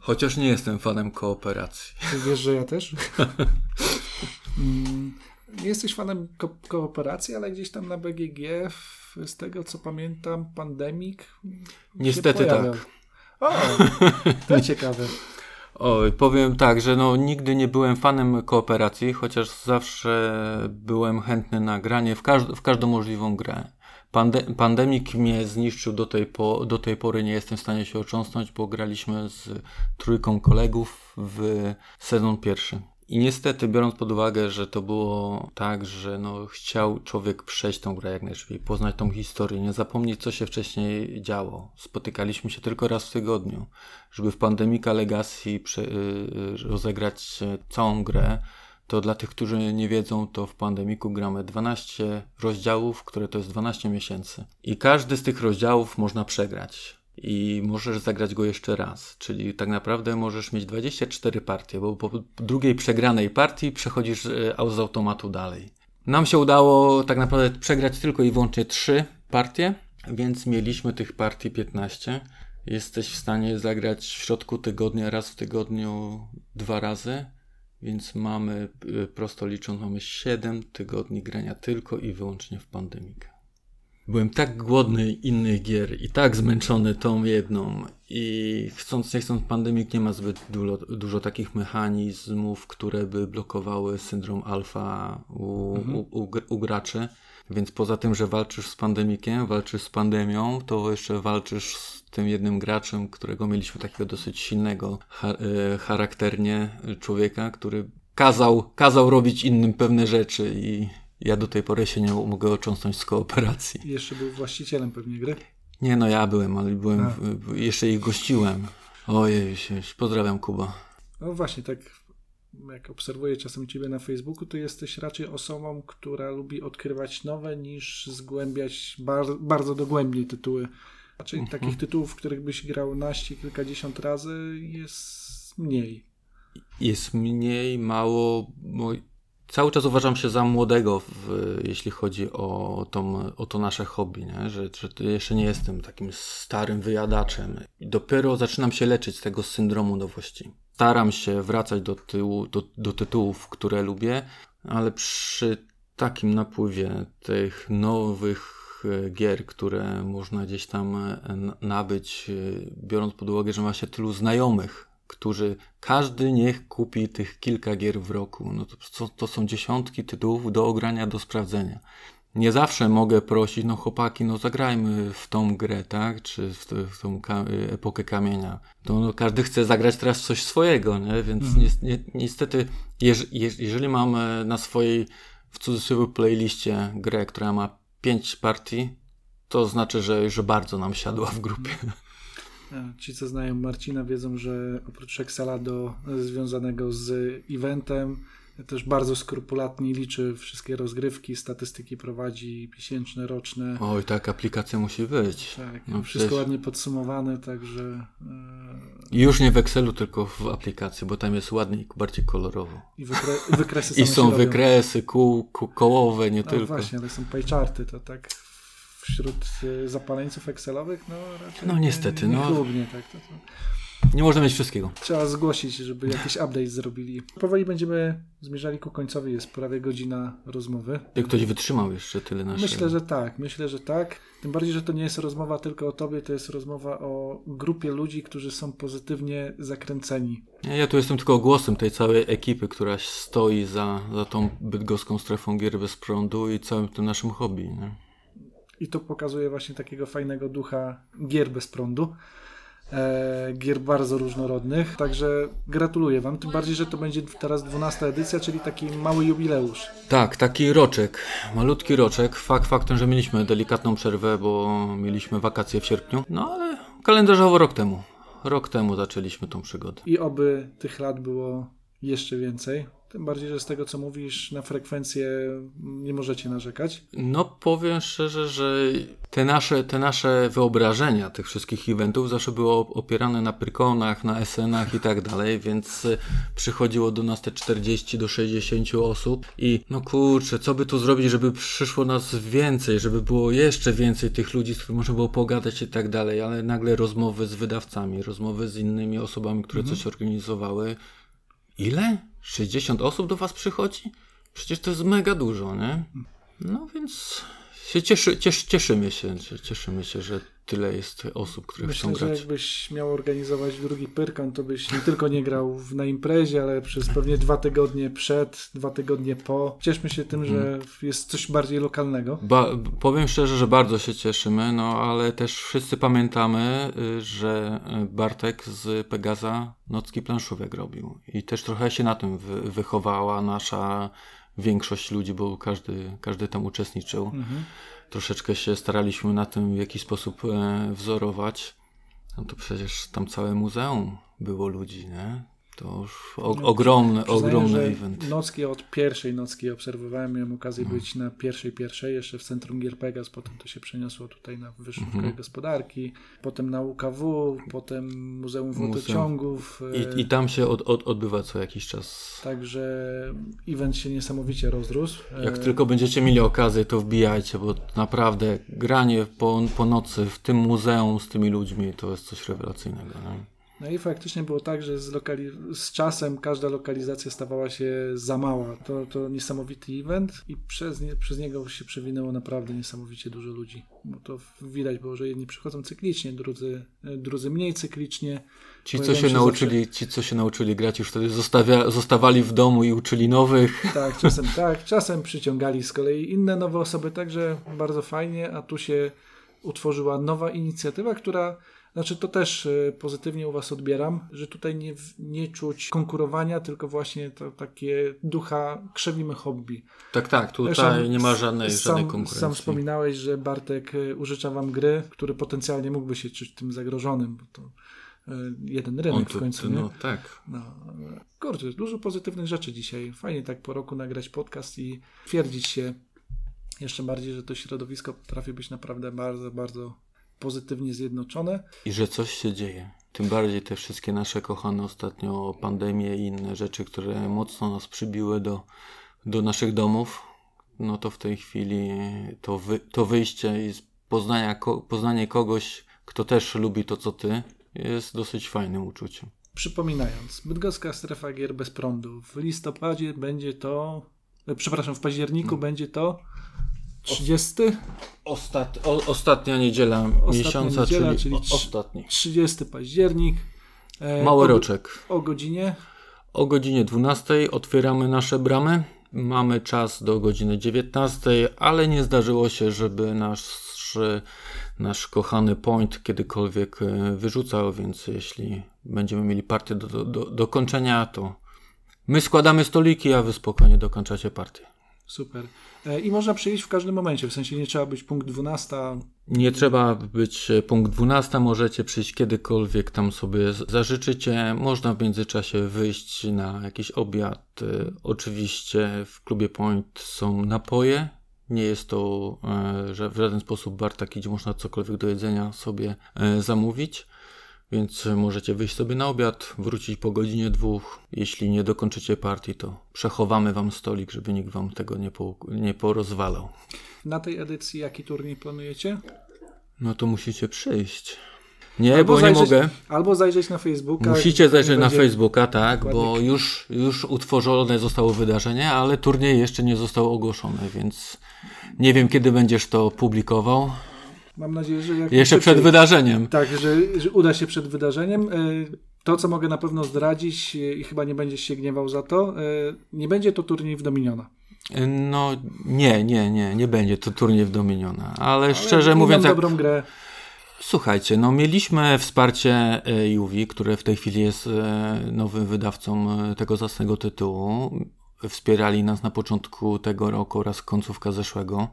Chociaż nie jestem fanem kooperacji. Wiesz, że ja też? Mm, nie jesteś fanem ko kooperacji, ale gdzieś tam na BGG, z tego co pamiętam, pandemik. Niestety tak. O, to ciekawe. Oj, powiem tak, że no, nigdy nie byłem fanem kooperacji, chociaż zawsze byłem chętny na granie w, każd w każdą możliwą grę. Pande pandemik mnie zniszczył do tej, po, do tej pory, nie jestem w stanie się ocząsnąć, bo graliśmy z trójką kolegów w sezon pierwszy. I niestety, biorąc pod uwagę, że to było tak, że no, chciał człowiek przejść tą grę jak najszybciej, poznać tą historię, nie zapomnieć, co się wcześniej działo. Spotykaliśmy się tylko raz w tygodniu, żeby w Pandemika Legacy yy, rozegrać całą grę to dla tych, którzy nie wiedzą, to w pandemiku gramy 12 rozdziałów, które to jest 12 miesięcy. I każdy z tych rozdziałów można przegrać. I możesz zagrać go jeszcze raz, czyli tak naprawdę możesz mieć 24 partie, bo po drugiej przegranej partii przechodzisz e, z automatu dalej. Nam się udało tak naprawdę przegrać tylko i wyłącznie 3 partie, więc mieliśmy tych partii 15. Jesteś w stanie zagrać w środku tygodnia, raz w tygodniu, dwa razy więc mamy, y, prosto licząc, mamy 7 tygodni grania tylko i wyłącznie w pandemikę. Byłem tak głodny innych gier i tak zmęczony tą jedną i chcąc nie chcąc pandemik nie ma zbyt dużo, dużo takich mechanizmów, które by blokowały syndrom alfa u, mhm. u, u, u graczy. Więc poza tym, że walczysz z pandemikiem, walczysz z pandemią, to jeszcze walczysz z tym jednym graczem, którego mieliśmy takiego dosyć silnego e, charakternie człowieka, który kazał, kazał robić innym pewne rzeczy i ja do tej pory się nie mogę ocząsnąć z kooperacji. I jeszcze był właścicielem pewnie gry? Nie, no ja byłem, ale byłem, jeszcze ich gościłem. Ojej, pozdrawiam Kuba. No właśnie, tak jak obserwuję czasem Ciebie na Facebooku, to jesteś raczej osobą, która lubi odkrywać nowe niż zgłębiać bar bardzo dogłębnie tytuły. Raczej mhm. takich tytułów, w których byś grał naście, kilkadziesiąt razy jest mniej. Jest mniej, mało. Cały czas uważam się za młodego, w, jeśli chodzi o, tą, o to nasze hobby, nie? Że, że jeszcze nie jestem takim starym wyjadaczem. Dopiero zaczynam się leczyć z tego syndromu nowości staram się wracać do, tyłu, do, do tytułów, które lubię, ale przy takim napływie tych nowych e, gier, które można gdzieś tam nabyć, biorąc pod uwagę, że ma się tylu znajomych, którzy każdy niech kupi tych kilka gier w roku. No to, to są dziesiątki tytułów do ogrania, do sprawdzenia nie zawsze mogę prosić, no chłopaki, no zagrajmy w tą grę, tak? Czy w, w tą ka epokę kamienia. To no, każdy chce zagrać teraz coś swojego, nie? Więc mhm. ni ni niestety, jeż jeż jeżeli mamy na swojej, w cudzysłowie, playliście grę, która ma pięć partii, to znaczy, że, że bardzo nam siadła w grupie. Ci, co znają Marcina, wiedzą, że oprócz Excela do, związanego z eventem, też bardzo skrupulatnie liczy wszystkie rozgrywki, statystyki prowadzi miesięczne, roczne. Oj, tak, aplikacja musi być. Tak, no wszystko przecież... ładnie podsumowane, także... I już nie w Excelu, tylko w aplikacji, bo tam jest ładniej, bardziej kolorowo. I wykre... wykresy I są wykresy kół, kół, kołowe, nie no, tylko. właśnie, ale są paycharty, to tak wśród y, zapaleńców Excelowych, no raczej No niestety, nie, nie no. Chlubnie, tak, to, to. Nie można mieć wszystkiego. Trzeba zgłosić, żeby jakiś update zrobili. Powoli będziemy zmierzali ku końcowi, jest prawie godzina rozmowy. Jak ktoś wytrzymał jeszcze tyle naszego. Myślę, że tak, myślę, że tak. Tym bardziej, że to nie jest rozmowa tylko o tobie, to jest rozmowa o grupie ludzi, którzy są pozytywnie zakręceni. Ja, ja tu jestem tylko głosem tej całej ekipy, która stoi za, za tą bydgoską strefą gier bez prądu i całym tym naszym hobby. Nie? I to pokazuje właśnie takiego fajnego ducha gier bez prądu e, gier bardzo różnorodnych. Także gratuluję Wam, tym bardziej, że to będzie teraz 12 edycja, czyli taki mały jubileusz. Tak, taki roczek, malutki roczek. Fakt faktem, że mieliśmy delikatną przerwę, bo mieliśmy wakacje w sierpniu, no ale kalendarzowo rok temu. Rok temu zaczęliśmy tą przygodę. I oby tych lat było jeszcze więcej. Tym bardziej, że z tego co mówisz, na frekwencję nie możecie narzekać. No powiem szczerze, że te nasze, te nasze wyobrażenia tych wszystkich eventów zawsze były opierane na Pyrkonach, na SN-ach i tak dalej, więc e, przychodziło do nas te 40 do 60 osób i no kurczę, co by tu zrobić, żeby przyszło nas więcej, żeby było jeszcze więcej tych ludzi, z którymi można było pogadać i tak dalej, ale nagle rozmowy z wydawcami, rozmowy z innymi osobami, które mhm. coś organizowały. Ile? 60 osób do was przychodzi? Przecież to jest mega dużo, nie? No więc się cieszy, cieszy, cieszymy się, cieszymy się, że tyle jest osób, które Myślę, chcą grać. że jakbyś miał organizować drugi Pyrkon, to byś nie tylko nie grał na imprezie, ale przez pewnie dwa tygodnie przed, dwa tygodnie po. Cieszmy się tym, że hmm. jest coś bardziej lokalnego. Ba powiem szczerze, że bardzo się cieszymy, no ale też wszyscy pamiętamy, y, że Bartek z Pegaza nocki planszówek robił. I też trochę się na tym wy wychowała nasza większość ludzi, bo każdy, każdy tam uczestniczył. Mhm. Troszeczkę się staraliśmy na tym w jakiś sposób e, wzorować. No to przecież tam całe muzeum było ludzi, nie? To już o, no, ogromny, ogromny event. Nocki od pierwszej nocki obserwowałem, miałem okazję no. być na pierwszej, pierwszej, jeszcze w centrum Gier Pegas, potem to się przeniosło tutaj na Wyższą mhm. Gospodarki, potem na UKW, potem Muzeum Wodociągów. I, I tam się od, od, odbywa co jakiś czas. Także event się niesamowicie rozrósł. Jak e... tylko będziecie mieli okazję, to wbijajcie, bo naprawdę granie po, po nocy w tym muzeum z tymi ludźmi to jest coś rewelacyjnego. Nie? No i faktycznie było tak, że z, lokali- z czasem każda lokalizacja stawała się za mała. To, to niesamowity event i przez, nie, przez niego się przewinęło naprawdę niesamowicie dużo ludzi. Bo to widać było, że jedni przychodzą cyklicznie, drudzy, drudzy mniej cyklicznie. Ci co, się, się nauczyli, zawsze... ci, co się nauczyli grać, już wtedy zostawia, zostawali w domu i uczyli nowych. Tak, czasem tak. Czasem przyciągali z kolei inne nowe osoby, także bardzo fajnie, a tu się utworzyła nowa inicjatywa, która znaczy to też e, pozytywnie u Was odbieram, że tutaj nie, nie czuć konkurowania, tylko właśnie to takie ducha krzewimy hobby. Tak, tak, tutaj Zresztą nie ma żadnej, sam, żadnej konkurencji. Sam wspominałeś, że Bartek e, użycza Wam gry, który potencjalnie mógłby się czuć tym zagrożonym, bo to e, jeden rynek to, w końcu. No tak. No, kurczę, dużo pozytywnych rzeczy dzisiaj. Fajnie tak po roku nagrać podcast i twierdzić się jeszcze bardziej, że to środowisko potrafi być naprawdę bardzo, bardzo pozytywnie zjednoczone. I że coś się dzieje. Tym bardziej te wszystkie nasze kochane ostatnio pandemie i inne rzeczy, które mocno nas przybiły do, do naszych domów, no to w tej chwili to, wy, to wyjście i poznania, poznanie kogoś, kto też lubi to, co ty, jest dosyć fajnym uczuciem. Przypominając, Bydgoska Strefa Gier bez prądu. W listopadzie będzie to, przepraszam, w październiku hmm. będzie to 30? Ostat, o, ostatnia niedziela Ostatnia miesiąca, niedziela, czyli, czyli ostatni. 30 październik. E, Mały o, roczek. O godzinie. O godzinie 12 otwieramy nasze bramy. Mamy czas do godziny 19, ale nie zdarzyło się, żeby nasz, nasz kochany point kiedykolwiek e, wyrzucał, więc jeśli będziemy mieli partię do, do, do, do kończenia, to my składamy stoliki, a wy spokojnie dokończacie partię. Super. E, I można przyjść w każdym momencie, w sensie nie trzeba być punkt 12. Nie trzeba być e, punkt 12, możecie przyjść kiedykolwiek tam sobie zażyczycie. Można w międzyczasie wyjść na jakiś obiad. E, Oczywiście w klubie Point są napoje. Nie jest to że w żaden sposób bar taki, gdzie można cokolwiek do jedzenia sobie zamówić. Więc możecie wyjść sobie na obiad, wrócić po godzinie dwóch. Jeśli nie dokończycie partii, to przechowamy wam stolik, żeby nikt wam tego nie, po, nie porozwalał. Na tej edycji jaki turniej planujecie? No to musicie przyjść. Nie, Albo bo nie zajrzeć- mogę. Albo zajrzeć na Facebooka. Musicie zajrzeć na Facebooka, tak, bo już, już utworzone zostało wydarzenie, ale turniej jeszcze nie został ogłoszony, więc nie wiem kiedy będziesz to publikował. Mam nadzieję, że jak Jeszcze przed wydarzeniem. Tak, że, że uda się przed wydarzeniem. E, To, co mogę na pewno zdradzić e, i chyba nie będziesz się gniewał za to, e, nie będzie to turniej w Dominiona. No nie, nie, nie, nie będzie to turniej w Dominiona, ale, Ale szczerze mówiąc, jak, dobrą grę. Słuchajcie, no mieliśmy wsparcie Juwi, które w tej chwili jest nowym wydawcą tego zacnego tytułu. Wspierali nas na początku tego roku oraz końcówka zeszłego.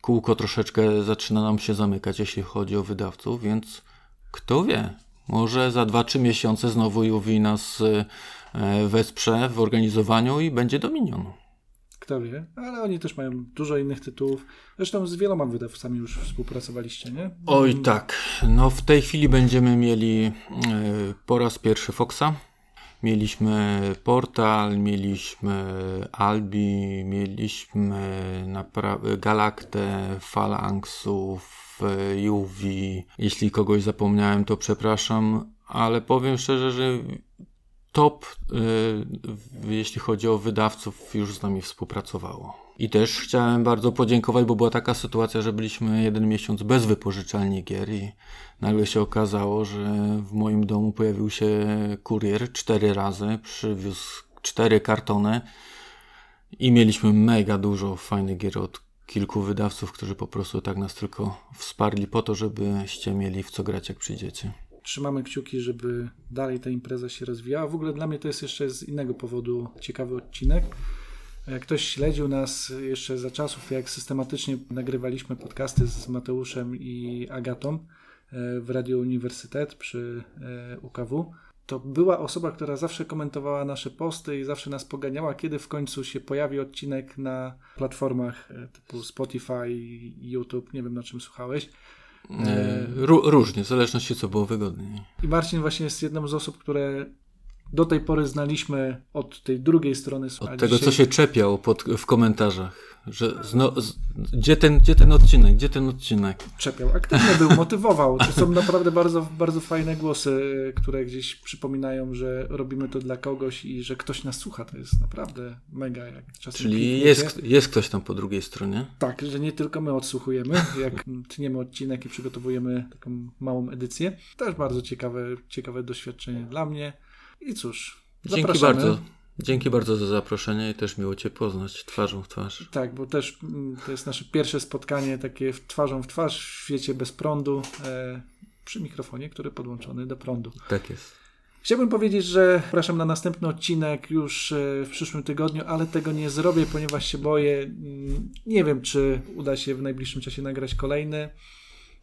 Kółko troszeczkę zaczyna nam się zamykać, jeśli chodzi o wydawców, więc kto wie, może za 2-3 miesiące znowu Juwi nas e, wesprze w organizowaniu i będzie Dominion. Kto wie, ale oni też mają dużo innych tytułów. Zresztą z wieloma wydawcami już współpracowaliście, nie? Oj tak, no w tej chwili będziemy mieli e, po raz pierwszy Foxa. Mieliśmy Portal, mieliśmy Albi, mieliśmy Galaktę, Phalanxów, e, Juvi. Jeśli kogoś zapomniałem, to przepraszam, ale powiem szczerze, że top, w- jeśli chodzi o wydawców, już z nami współpracowało. I też chciałem bardzo podziękować, bo była taka sytuacja, że byliśmy jeden miesiąc bez wypożyczalni gier i nagle się okazało, że w moim domu pojawił się kurier cztery razy, przywiózł cztery kartony i mieliśmy mega dużo fajnych gier od kilku wydawców, którzy po prostu tak nas tylko wsparli po to, żebyście mieli w co grać jak przyjdziecie. Trzymamy kciuki, żeby dalej ta impreza się rozwijała. W ogóle dla mnie to jest jeszcze z innego powodu ciekawy odcinek. Jak ktoś śledził nas jeszcze za czasów, jak systematycznie nagrywaliśmy podcasty z Mateuszem i Agatą e, w Radio Uniwersytet przy e, UKW, to była osoba, która zawsze komentowała nasze posty i zawsze nas poganiała, kiedy w końcu się pojawi odcinek na platformach e, typu Spotify, YouTube, nie wiem na czym słuchałeś. E, ró- różnie, w zależności co było wygodniej. I Marcin właśnie jest jedną z osób, które do tej pory znaliśmy od tej drugiej strony. Od tego, dzisiaj- co się czepiał pod, w komentarzach, że zno, z, gdzie, ten, gdzie ten odcinek, gdzie ten odcinek? czepiał. Aktywnie był, motywował. To są naprawdę bardzo, bardzo fajne głosy, które gdzieś przypominają, że robimy to dla kogoś i że ktoś nas słucha. To jest naprawdę mega. Jak czasem Czyli jest, jest ktoś tam po drugiej stronie. Tak, że nie tylko my odsłuchujemy, jak tniemy odcinek i przygotowujemy taką małą edycję. Też bardzo ciekawe, ciekawe doświadczenie dla mnie. I cóż, Dzięki zapraszamy. bardzo. Dzięki bardzo za zaproszenie i też miło Cię poznać twarzą w twarz. Tak, bo też mm, to jest nasze pierwsze spotkanie takie twarzą w twarz w świecie bez prądu e, przy mikrofonie, który podłączony do prądu. Tak jest. Chciałbym powiedzieć, że zapraszam na następny odcinek już e, w przyszłym tygodniu, ale tego nie zrobię, ponieważ się boję. Mm, Nie wiem, czy uda się w najbliższym czasie nagrać kolejny.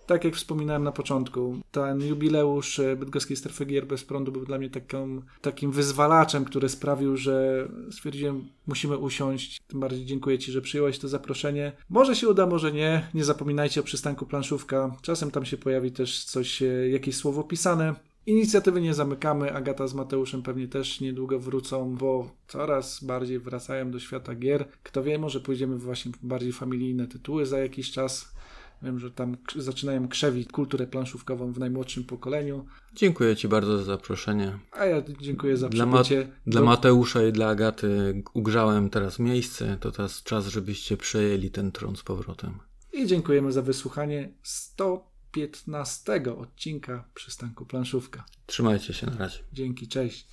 Tak jak wspominałem na początku, ten jubileusz e, Bydgoskiej Strefy Gier bez prądu był dla mnie taką, takim wyzwalaczem, który sprawił, że stwierdziłem, musimy usiąść. Tym bardziej dziękuję Ci, że przyjąłeś to zaproszenie. Może się uda, może nie. Nie zapominajcie o przystanku planszówka. Czasem tam się pojawi też coś, e, jakieś słowo pisane. Inicjatywy nie zamykamy. Agata z Mateuszem pewnie też niedługo wrócą, bo coraz bardziej wracają do świata gier. Kto wie, może pójdziemy właśnie w bardziej familijne tytuły za jakiś czas. Wiem, że tam zaczynają krzewić kulturę planszówkową w najmłodszym pokoleniu. Dziękuję Ci bardzo za zaproszenie. A ja dziękuję za dla Ma- przybycie. dla do... Mateusza i dla Agaty ugrzałem teraz miejsce. To teraz czas, żebyście przejęli ten tron z powrotem. I dziękujemy za wysłuchanie 115 odcinka Przystanku Planszówka. Trzymajcie się na razie. Dzięki, cześć.